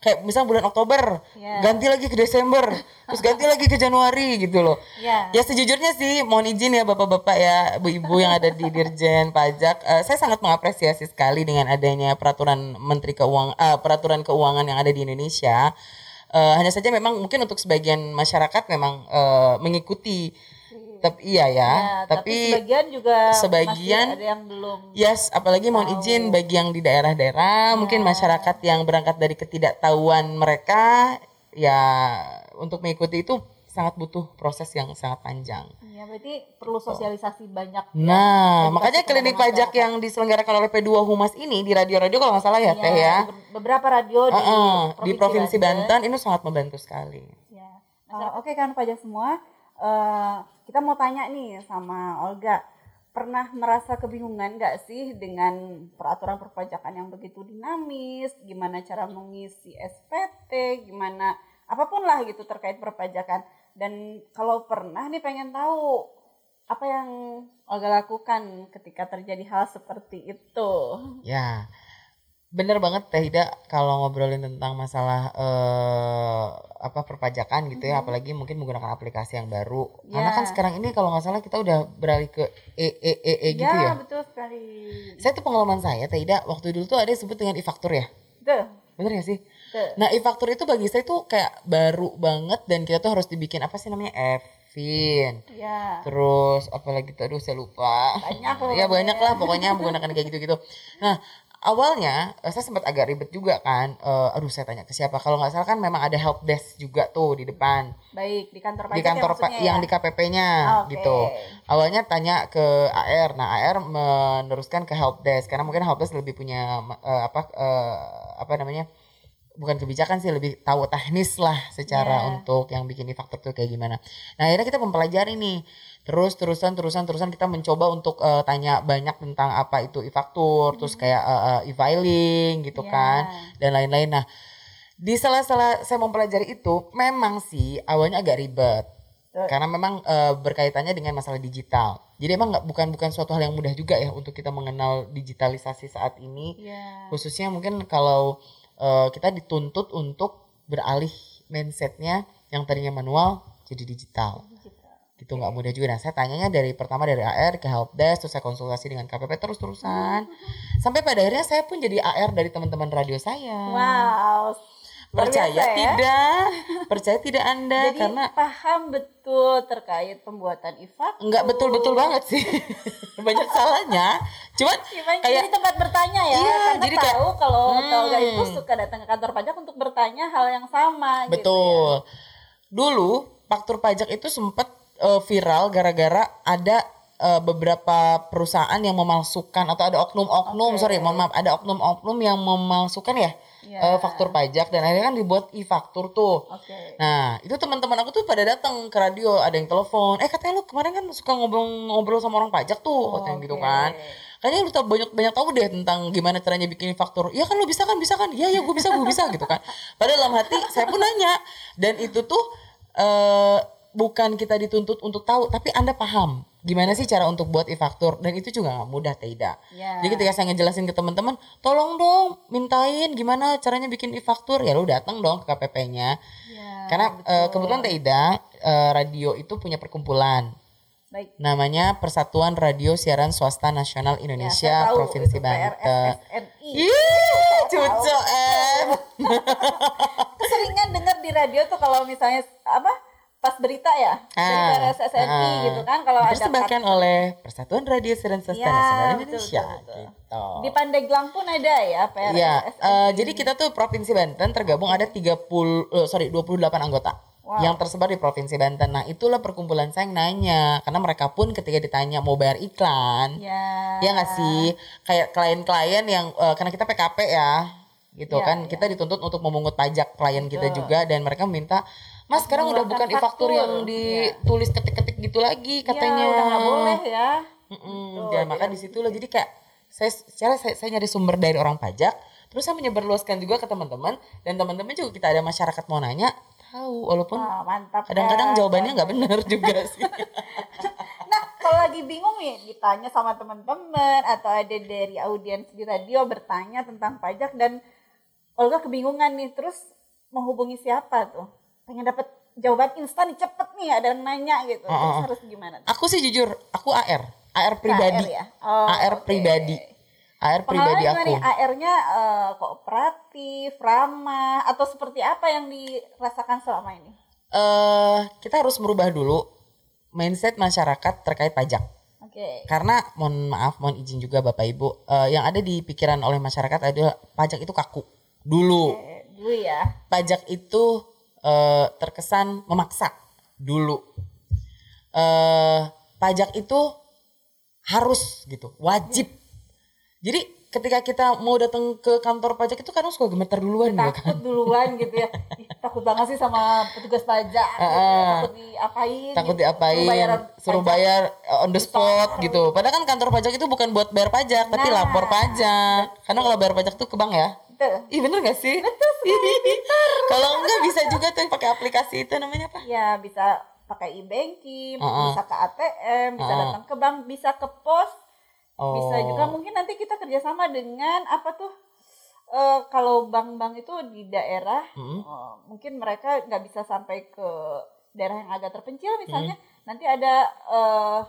kayak misal bulan Oktober Iya. ganti lagi ke Desember terus ganti lagi ke Januari gitu loh Ya. ya sejujurnya sih mohon izin ya bapak-bapak ya ibu-ibu yang ada di Dirjen Pajak eh, saya sangat mengapresiasi sekali dengan adanya peraturan Menteri Keuangan eh, peraturan keuangan yang ada di Indonesia Eh, hanya saja memang mungkin untuk sebagian masyarakat memang eh, mengikuti tapi iya ya, Ya, tapi, tapi sebagian juga sebagian- masih ada yang belum. Yes, apalagi mohon izin bagi yang di daerah-daerah, mungkin masyarakat yang berangkat dari ketidaktahuan mereka, ya untuk mengikuti itu sangat butuh proses yang sangat panjang. Ya, berarti perlu sosialisasi banyak. Nah, edukasi makanya klinik pajak masyarakat. yang diselenggarakan oleh P2 Humas ini di radio-radio kalau nggak salah ya, Teh ya, be- Beberapa radio di, Heeh, di Provinsi Banten ini sangat membantu sekali. Ya. Uh, Oke kan pajak semua, eh, kita mau tanya nih sama Olga, pernah merasa kebingungan nggak sih dengan peraturan perpajakan yang begitu dinamis? Gimana cara mengisi SPT? Gimana apa pun lah gitu terkait perpajakan. Dan kalau pernah nih pengen tahu apa yang Olga lakukan ketika terjadi hal seperti itu? Ya, bener banget Teh Ida kalau ngobrolin tentang masalah eh, apa perpajakan gitu ya, apalagi mungkin menggunakan aplikasi yang baru. Karena Ya. kan sekarang ini kalau nggak salah kita udah beralih ke e e e, e gitu ya. betul sekali. Saya tuh pengalaman saya Teh Ida waktu dulu tuh ada yang disebut dengan e-faktur ya. Betul. Bener gak sih? betul. Nah e-faktur itu bagi saya tuh kayak baru banget dan kita tuh harus dibikin apa sih namanya Evin. Ya. Terus apalagi tuh aduh saya lupa. Banyak loh ya banyak lah pokoknya menggunakan kayak gitu-gitu. Nah awalnya eh, saya sempat agak ribet juga kan. Eh, aduh saya tanya ke siapa? Kalau nggak salah kan memang ada help desk juga tuh di depan Baik, di kantor pajak di kantor ya, yang ya? di KPP-nya Oke. gitu. Awalnya tanya ke AR. Nah AR meneruskan ke help desk karena mungkin help desk lebih punya eh, apa eh, apa namanya bukan kebijakan sih lebih tahu teknis lah secara Yeah. untuk yang bikin e-faktur tuh kayak gimana. Nah akhirnya kita mempelajari nih terus terusan terusan terusan kita mencoba untuk eh, tanya banyak tentang apa itu e-faktur terus kayak eh, eh, e-filing gitu Ya. kan dan lain-lain. Nah di sela-sela saya mempelajari itu memang sih awalnya agak ribet Betul. karena memang eh, berkaitannya dengan masalah digital. Jadi emang nggak bukan bukan suatu hal yang mudah juga ya untuk kita mengenal digitalisasi saat ini Iya. khususnya mungkin kalau eh, kita dituntut untuk beralih mindsetnya yang tadinya manual jadi digital gitu nggak mudah juga nah saya tanyanya dari pertama dari AR ke helpdesk terus saya konsultasi dengan KPP terus terusan sampai pada akhirnya saya pun jadi AR dari teman-teman radio saya Wow. Percaya ya. tidak percaya tidak anda Jadi karena paham betul terkait pembuatan e-faktur. nggak betul-betul banget sih banyak salahnya cuman Ya, kayak jadi tempat bertanya ya. Iya, Karena jadi kayak- tahu kalau Hmm. Tolga itu suka datang ke kantor pajak untuk bertanya hal yang sama. gitu ya. Betul. Dulu faktur pajak itu sempat eh, viral gara-gara ada eh, beberapa perusahaan yang memalsukan atau ada oknum-oknum, Oke. sorry, mohon maaf, ada oknum-oknum yang memalsukan ya Iya. eh, faktur pajak dan akhirnya kan dibuat e-faktur tuh. Oke. Nah, itu teman-teman aku tuh pada datang ke radio, ada yang telepon, eh katanya lu kemarin kan suka ngobrol-ngobrol sama orang pajak tuh, katanya gitu Oke. kan. Kayaknya lu tau banyak banyak tahu deh tentang gimana caranya bikin faktur. Ya kan lu bisa kan, bisa kan? Iya ya gue bisa, gue bisa gitu kan. Padahal dalam hati saya pun nanya dan itu tuh eh bukan kita dituntut untuk tahu, tapi anda paham gimana sih cara untuk buat e-faktur dan itu juga nggak mudah tidak. Ya. Jadi ketika saya ngejelasin ke teman-teman, tolong dong mintain gimana caranya bikin e-faktur ya lu datang dong ke KPP-nya. Ya, Karena betul. eh, kebetulan Teida eh, radio itu punya perkumpulan Baik. namanya Persatuan Radio Siaran Swasta Nasional Ya, Indonesia saya tahu Provinsi Banten. Ih, cucu em. Keseringan dengar di radio tuh kalau misalnya apa pas berita ya dari Ah, PRSSNI ah. gitu kan kalau ada Dipersembahkan oleh Persatuan Radio Siaran Swasta Ya, Nasional Indonesia. betul, betul. Gitu. di Pandeglang pun ada ya PRSSNI. Iya, eh, jadi kita tuh Provinsi Banten tergabung ada 30 eh, sorry 28 anggota Wow. yang tersebar di Provinsi Banten. Nah, itulah perkumpulan saya yang nanya karena mereka pun ketika ditanya mau bayar iklan, Ya. Iya nggak sih? Kayak klien-klien yang eh, karena kita PKP ya, gitu Iya, kan. iya. Kita dituntut untuk memungut pajak klien kita Betul. juga dan mereka minta, "Mas, sekarang udah bukan e-faktur faktur." yang ditulis ketik-ketik gitu lagi katanya." Ya, udah nggak boleh ya. Mm-mm. Betul, Ya, maka di situ loh. Jadi kayak saya secara saya, saya nyari sumber dari orang pajak, terus saya menyebarluaskan juga ke teman-teman dan teman-teman juga kita ada masyarakat mau nanya, tahu walaupun mantap. kadang-kadang ya. jawabannya nggak benar juga sih. Nah, kalau lagi bingung nih ditanya sama teman-teman atau ada dari audiens di radio bertanya tentang pajak dan Olga kebingungan nih, terus menghubungi siapa tuh? Pengen dapat jawaban instan cepet nih ada yang nanya gitu. Oh, Terus oh. harus gimana? tuh? aku sih jujur, aku AR, AR pribadi. AR ya? Oh, AR oke. pribadi. AR pribadi aku. AR-nya eh, kooperatif, ramah, atau seperti apa yang dirasakan selama ini? eh kita harus merubah dulu mindset masyarakat terkait pajak. Oke. Karena mohon maaf, mohon izin juga Bapak Ibu, eh, yang ada di pikiran oleh masyarakat adalah pajak itu kaku. Dulu Oke, Dulu ya. pajak itu eh, terkesan memaksa dulu. Eh pajak itu harus gitu, wajib. Jadi ketika kita mau datang ke kantor pajak itu kadang suka gemeter duluan gitu kan. takut duluan gitu ya takut banget sih sama petugas pajak gitu ya. Takut diapain takut gitu. diapain Suruh bayaran suruh pajak. bayar uh, on the spot gitu padahal kan kantor pajak itu bukan buat bayar pajak tapi Nah. lapor pajak karena kalau bayar pajak tuh ke bank ya Betul. ih bener gak sih betul kalau enggak bisa juga tuh yang pakai aplikasi itu namanya apa ya bisa pakai e-banking Ah, ah. bisa ke ATM bisa Ah, ah. datang ke bank bisa ke pos oh bisa juga mungkin nanti kita kerjasama dengan apa tuh eh, kalau bank-bank itu di daerah Hmm. eh, mungkin mereka nggak bisa sampai ke daerah yang agak terpencil misalnya Hmm. nanti ada eh,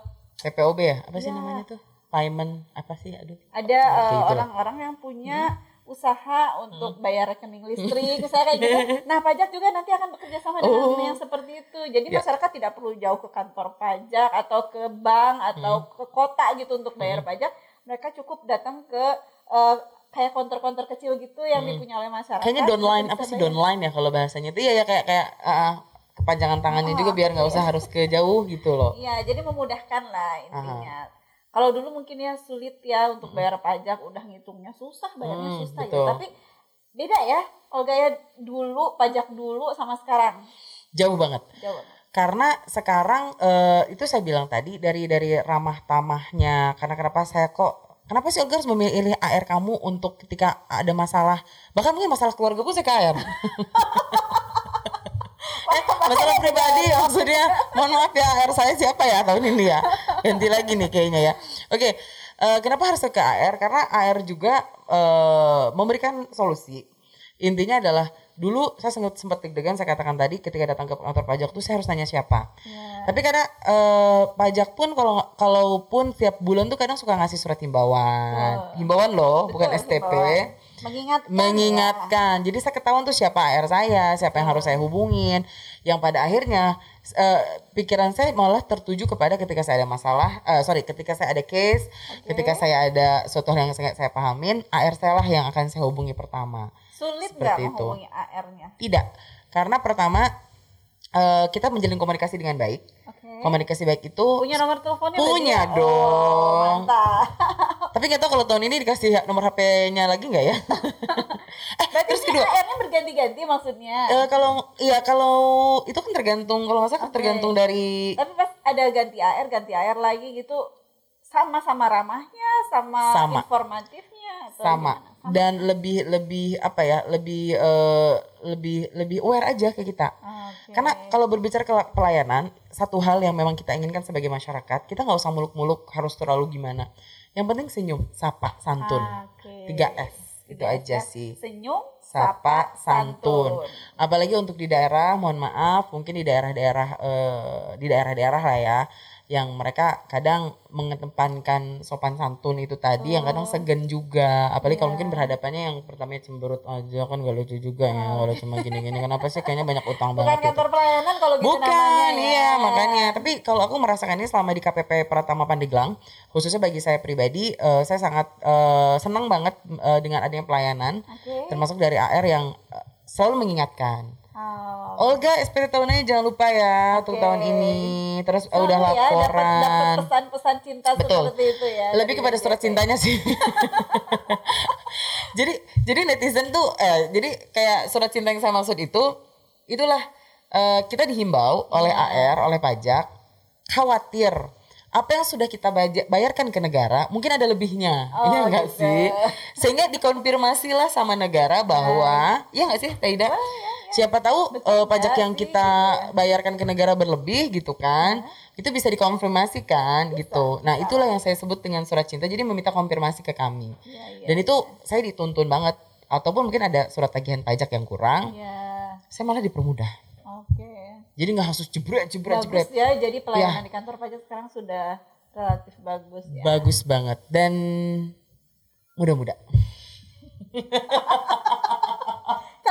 PPOB ya apa sih Ya. namanya tuh payment apa sih aduh ada orang-orang yang punya usaha untuk bayar rekening listrik misalnya kayak gitu. Nah, pajak juga nanti akan bekerja sama dengan Oh. yang seperti itu. Jadi Ya. masyarakat tidak perlu jauh ke kantor pajak atau ke bank atau ke kota gitu untuk bayar pajak. Mereka cukup datang ke eh, kayak konter-konter kecil gitu yang dipunya oleh masyarakat. kayaknya downline apa sih downline ya kalau bahasanya itu ya ya kayak kayak uh, kepanjangan tangannya Oh, juga biar nggak usah harus ke jauh gitu loh Iya, jadi memudahkan lah intinya. Kalau dulu mungkin ya sulit ya untuk bayar pajak, udah ngitungnya susah, bayarnya Hmm, susah betul. ya. Tapi Beda ya, kalau gaya dulu, pajak dulu sama sekarang. Jauh banget. Jauh banget. Karena sekarang eh, itu saya bilang tadi dari dari ramah tamahnya. Karena kenapa saya kok kenapa sih Olga harus memilih AR kamu untuk ketika ada masalah bahkan mungkin masalah keluarga pun saya ke AR. Masalah pribadi ya maksudnya mohon maaf ya AR saya siapa ya tahun ini ya? Ganti lagi nih kayaknya ya. Oke eh, kenapa harus ke AR karena AR juga eh, memberikan solusi. Intinya adalah dulu saya sempat sempat deg-degan saya katakan tadi ketika datang ke kantor pajak tuh saya harus nanya siapa. Ya. tapi karena eh, pajak pun kalau kalaupun tiap bulan tuh kadang suka ngasih surat himbauan. Himbauan loh bukan Betul, STP himbauan. Mengingatkan. ya. mengingatkan. Jadi saya ketahuan tuh siapa AR saya, siapa yang harus saya hubungin. Yang pada akhirnya eh, pikiran saya malah tertuju kepada ketika saya ada masalah, eh, sorry, ketika saya ada case, ketika saya ada suatu hal yang saya, saya pahamin, AR saya lah yang akan saya hubungi pertama. Sulit nggak menghubungi AR-nya? Tidak, karena pertama eh, kita menjalin komunikasi dengan baik. Komunikasi baik itu Punya nomor teleponnya Punya berarti ya? dong. Oh, mantap. tapi nggak tahu kalau tahun ini dikasih nomor HP-nya lagi nggak ya? eh, Berarti terus kedua, AR-nya berganti-ganti maksudnya. Eh, kalau iya kalau itu kan tergantung kalau nggak salah Oke. tergantung dari Tapi pas ada ganti AR, ganti AR lagi gitu sama-sama ramahnya, sama, Sama. informatifnya atau sama gimana? dan lebih lebih apa ya lebih eh, lebih lebih aware aja ke kita. Karena kalau berbicara ke pelayanan satu hal yang memang kita inginkan sebagai masyarakat kita nggak usah muluk-muluk harus terlalu gimana. Yang penting senyum, sapa, santun. Oke. 3S itu 3S aja sih. Senyum, Sapa, santun. santun. Apalagi untuk di daerah, mohon maaf, mungkin di daerah-daerah eh, di daerah-daerah lah ya, yang mereka kadang mengedepankan sopan santun itu tadi, yang kadang segan juga. Apalagi kalau Iya. mungkin berhadapannya yang pertamanya cemberut aja kan gak lucu juga ya kalau cuma gini-gini. Kenapa sih kayaknya banyak utang Bukan banget itu. kantor pelayanan kalau gitu Bukan, namanya ya. iya makanya. Tapi kalau aku merasakan ini selama di KPP Pratama Pandeglang, khususnya bagi saya pribadi, eh, saya sangat eh, senang banget eh, dengan adanya pelayanan, Oke. termasuk dari AR yang eh, selalu mengingatkan. Oh. Olga SPT tahunnya jangan lupa ya untuk Oke. tahun ini. Terus Selalu udah ya, dapat- dapat laporan. pesan-pesan cinta Betul. seperti itu ya. Lebih kepada surat cintanya sih. jadi jadi netizen tuh eh jadi kayak surat cinta yang saya maksud itu itulah eh, kita dihimbau oleh Iya. AR oleh pajak khawatir apa yang sudah kita bayarkan ke negara mungkin ada lebihnya Oh, iya enggak gitu. sih sehingga dikonfirmasilah sama negara bahwa iya nggak sih Taida siapa tahu eh, pajak yang kita bayarkan ke negara berlebih gitu kan itu bisa dikonfirmasikan gitu nah itulah yang saya sebut dengan surat cinta jadi meminta konfirmasi ke kami Iya, iya. dan itu saya dituntun banget ataupun mungkin ada surat tagihan pajak yang kurang Iya. saya malah dipermudah Oke. jadi nggak harus jebret jebret Bagus jebret ya, jadi pelayanan Ya. di kantor pajak sekarang sudah relatif bagus ya. bagus banget dan mudah-mudah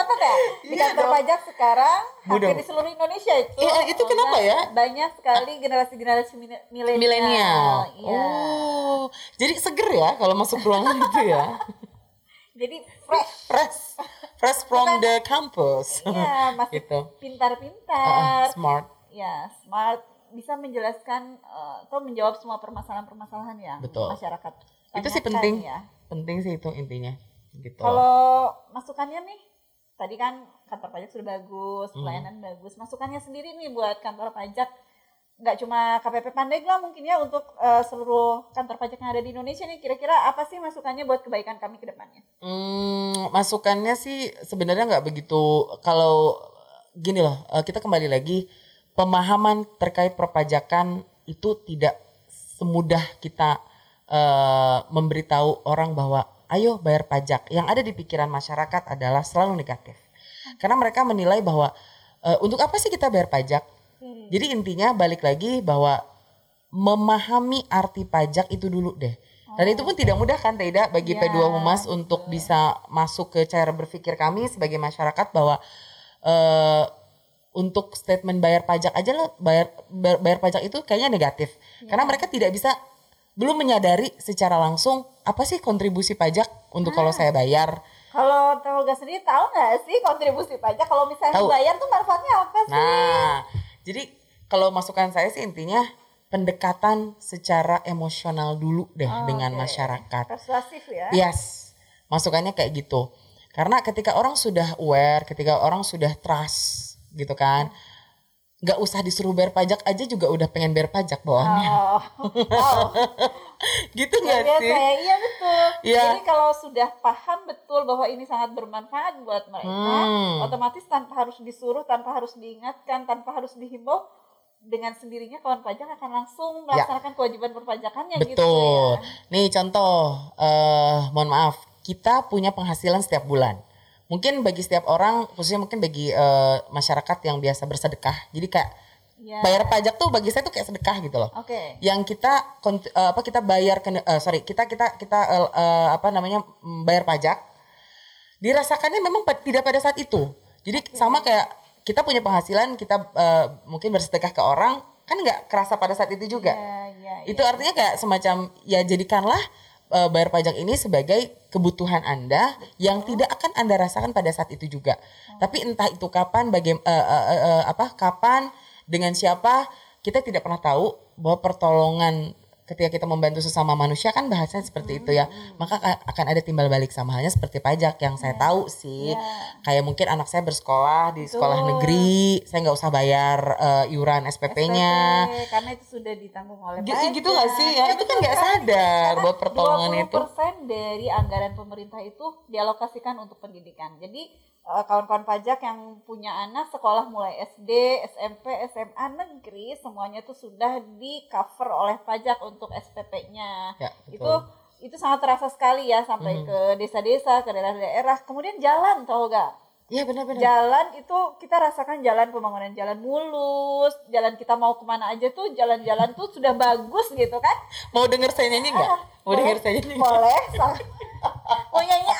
Catat ya, di Iya kantor dong. pajak sekarang Mudah. hampir di seluruh Indonesia itu. Iya, itu kenapa ya? Banyak sekali generasi-generasi mine- milenial. milenial Iya. oh jadi seger ya kalau masuk ruangan itu ya Jadi fresh. fresh fresh from the campus Iya, masih gitu pintar-pintar. Uh, smart Ya, smart bisa menjelaskan eh, atau menjawab semua permasalahan-permasalahan yang Betul. masyarakat itu sih tanyakan penting ya. penting sih itu intinya gitu Kalau masukannya nih, tadi kan kantor pajak sudah Hmm. bagus, pelayanan bagus. Masukannya sendiri nih buat kantor pajak, nggak cuma KPP Pandeglang mungkin ya untuk eh, seluruh kantor pajak yang ada di Indonesia nih. Kira-kira apa sih masukannya buat kebaikan kami ke depannya? Hmm, masukannya sih sebenarnya nggak begitu kalau gini loh eh, kita kembali lagi pemahaman terkait perpajakan itu tidak semudah kita eh, memberitahu orang bahwa ayo bayar pajak. Yang ada di pikiran masyarakat adalah selalu negatif. Karena mereka menilai bahwa eh, untuk apa sih kita bayar pajak? Jadi intinya balik lagi bahwa memahami arti pajak itu dulu deh. Dan itu pun tidak mudah kan tidak bagi Ya, P2 Humas untuk bisa masuk ke cara berpikir kami sebagai masyarakat bahwa eh untuk statement bayar pajak aja lo bayar bayar, bayar pajak itu kayaknya negatif. Karena mereka tidak bisa belum menyadari secara langsung apa sih kontribusi pajak untuk kalau saya bayar. Kalau Teh Olga sendiri tahu nggak sih kontribusi pajak kalau misalnya Tahu. bayar tuh manfaatnya apa sih? Nah, jadi kalau masukan saya sih intinya pendekatan secara emosional dulu deh Oh, dengan oke. masyarakat. Persuasif ya? Yes, masukannya kayak gitu. Karena ketika orang sudah aware, ketika orang sudah trust gitu kan, nggak usah disuruh bayar pajak aja juga udah pengen bayar pajak bawaannya. Oh, wow. gitu Luar nggak sih? ya, iya betul. Iya. Jadi kalau sudah paham betul bahwa ini sangat bermanfaat buat mereka, Hmm. otomatis tanpa harus disuruh, tanpa harus diingatkan, tanpa harus dihimbau, dengan sendirinya kawan pajak akan langsung melaksanakan kewajiban perpajakannya gitu Ya. Betul. ya. Nih contoh, eh mohon maaf, kita punya penghasilan setiap bulan. Mungkin bagi setiap orang, khususnya mungkin bagi eh, masyarakat yang biasa bersedekah, jadi kayak Ya. bayar pajak tuh bagi saya tuh kayak sedekah gitu loh. Oke. Yang kita eh, apa kita bayar ke eh, sorry kita kita kita eh, eh, apa namanya mm, bayar pajak, dirasakannya memang tidak pada saat itu. Jadi sama kayak kita punya penghasilan, kita eh, mungkin bersedekah ke orang, kan nggak kerasa pada saat itu juga. Ya, ya, ya. Itu artinya kayak semacam ya jadikanlah eh, bayar pajak ini sebagai kebutuhan Anda yang tidak akan Anda rasakan pada saat itu juga. Tapi entah itu kapan bagaimana apa kapan dengan siapa kita tidak pernah tahu bahwa pertolongan ketika kita membantu sesama manusia kan bahasanya seperti itu ya. Maka a- akan ada timbal balik sama halnya seperti pajak yang saya tahu sih. Kayak mungkin anak saya bersekolah di sekolah negeri, saya nggak usah bayar eh, iuran SPP-nya. SPP, karena itu sudah ditanggung oleh Gitu, pajak. gitu gak sih ya? itu kan nggak sadar bahwa pertolongan itu. 20% dari anggaran pemerintah itu dialokasikan untuk pendidikan. Jadi kawan-kawan pajak yang punya anak sekolah mulai SD, SMP, SMA negeri semuanya itu sudah di cover oleh pajak untuk SPP-nya. Ya, itu betul. itu sangat terasa sekali ya sampai ke desa-desa, ke daerah-daerah. Kemudian jalan tau gak? Iya benar-benar. Jalan itu kita rasakan jalan pembangunan jalan mulus, jalan kita mau ke mana aja tuh jalan-jalan tuh sudah bagus gitu kan? Mau denger saya nyanyi nggak? Mau denger saya nyanyi? Boleh.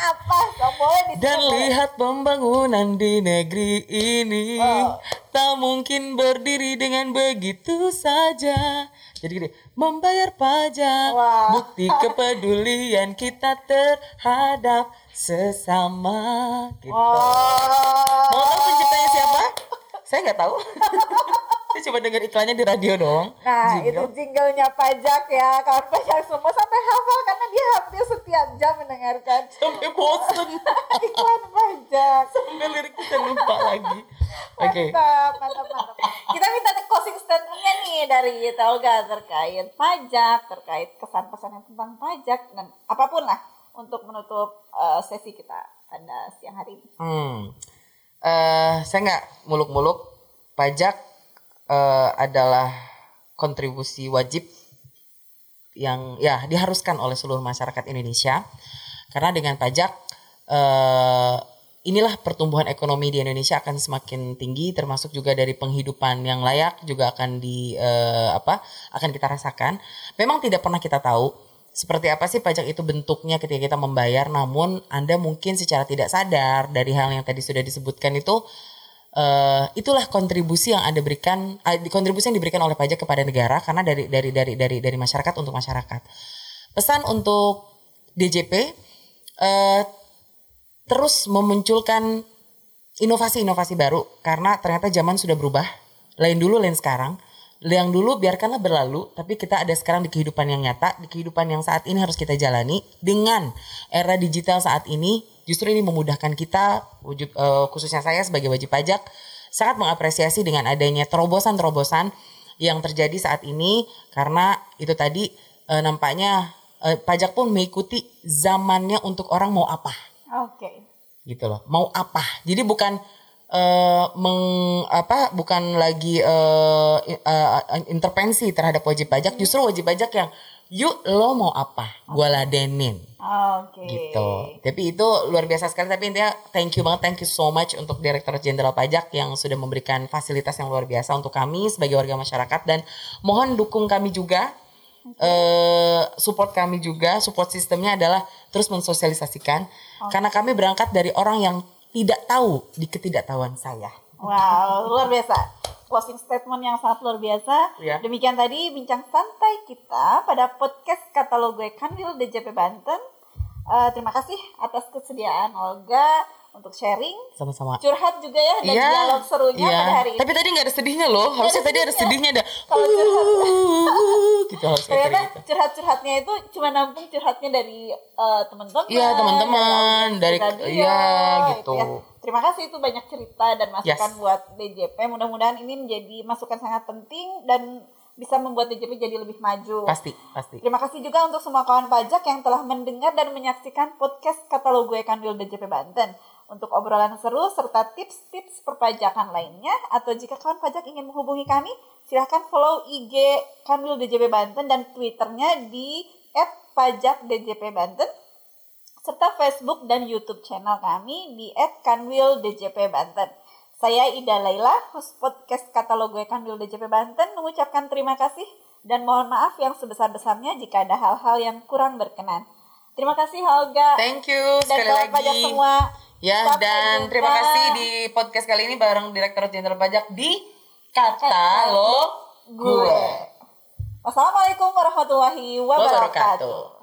Apa? So, boleh di Dan lihat pembangunan di negeri ini Oh. tak mungkin berdiri dengan begitu saja. Jadi gini, membayar pajak, Wah. bukti kepedulian kita terhadap sesama. Gitu. Oh. Mau tahu penciptanya siapa? Saya nggak tahu. Saya cuma dengar iklannya di radio doang. Nah, Jingle. itu jinglenya pajak ya. Kawan pajak semua sampai hafal karena dia hampir setiap jam mendengarkan sampai bosen. iklan pajak. sampai lirik kita lupa lagi. Oke. Mantap, mantap, mantap. Kita minta closing statementnya nih dari Telga terkait pajak, terkait kesan-pesan yang tentang pajak dan apa pun lah untuk menutup eh, sesi kita pada siang hari ini. Hmm. Eh, saya nggak muluk-muluk. Pajak eh, adalah kontribusi wajib yang ya diharuskan oleh seluruh masyarakat Indonesia. Karena dengan pajak eh, inilah pertumbuhan ekonomi di Indonesia akan semakin tinggi, termasuk juga dari penghidupan yang layak juga akan di eh, apa akan kita rasakan. Memang tidak pernah kita tahu seperti apa sih pajak itu bentuknya ketika kita membayar namun Anda mungkin secara tidak sadar dari hal yang tadi sudah disebutkan itu eh, itulah kontribusi yang Anda berikan eh, kontribusi yang diberikan oleh pajak kepada negara karena dari dari dari dari dari masyarakat untuk masyarakat. Pesan untuk DJP eh, terus memunculkan inovasi-inovasi baru karena ternyata zaman sudah berubah. Lain dulu, lain sekarang. Yang dulu biarkanlah berlalu, tapi kita ada sekarang di kehidupan yang nyata, di kehidupan yang saat ini harus kita jalani dengan era digital saat ini. Justru ini memudahkan kita, wujud eh, khususnya saya sebagai wajib pajak, sangat mengapresiasi dengan adanya terobosan-terobosan yang terjadi saat ini. Karena itu tadi eh, nampaknya eh, pajak pun mengikuti zamannya untuk orang mau apa. Oke. gitu loh mau apa. Jadi bukan eh meng apa bukan lagi i- eh, intervensi terhadap wajib pajak. Justru wajib pajak yang yuk lo mau apa? Gua ladenin. Oke. gitu. Tapi itu luar biasa sekali. Tapi intinya thank you banget. Thank you so much untuk Direktur Jenderal Pajak yang sudah memberikan fasilitas yang luar biasa untuk kami sebagai warga masyarakat. Dan mohon dukung kami juga. Eh support kami juga. Support sistemnya adalah terus mensosialisasikan. Karena kami berangkat dari orang yang tidak tahu di ketidaktahuan saya. Wow, luar biasa. Closing statement yang sangat luar biasa. Iya. Demikian tadi bincang santai kita pada podcast katalog gue Kanwil DJP Banten. Eh, terima kasih atas kesediaan Olga untuk sharing, sama-sama curhat juga ya dan dialog serunya iya. pada hari ini. tapi tadi nggak ada sedihnya loh harusnya tadi ada sedihnya. ada Kalau curhat. "Uh, gitu gitu harus ternyata gitu curhat-curhatnya itu cuma nampung curhatnya dari eh, teman-teman Iya, teman-teman, dari- radio, iya, gitu. ya. terima kasih itu banyak cerita dan masukan Yes. buat DJP mudah-mudahan ini menjadi masukan sangat penting dan bisa membuat DJP jadi lebih maju pasti pasti Terima kasih juga untuk semua kawan pajak yang telah mendengar dan menyaksikan podcast katalog gue Kanwil DJP Banten. Untuk obrolan seru serta tips-tips perpajakan lainnya, atau jika kawan pajak ingin menghubungi kami, silahkan follow IG Kanwil DJP Banten dan Twitternya di @pajakdjpbanten serta Facebook dan YouTube channel kami di @kanwildjpbanten. Saya Ida Laila, host podcast katalog gue Kanwil DJP Banten, mengucapkan terima kasih dan mohon maaf yang sebesar-besarnya jika ada hal-hal yang kurang berkenan. Terima kasih Holga thank you dan sekali lagi pajak semua. Ya, Sampai dan jumpa. terima kasih di podcast kali ini bareng Direktur Jenderal Pajak di Katalog gue. Gue. Wassalamualaikum warahmatullahi wabarakatuh. Wabarakatuh.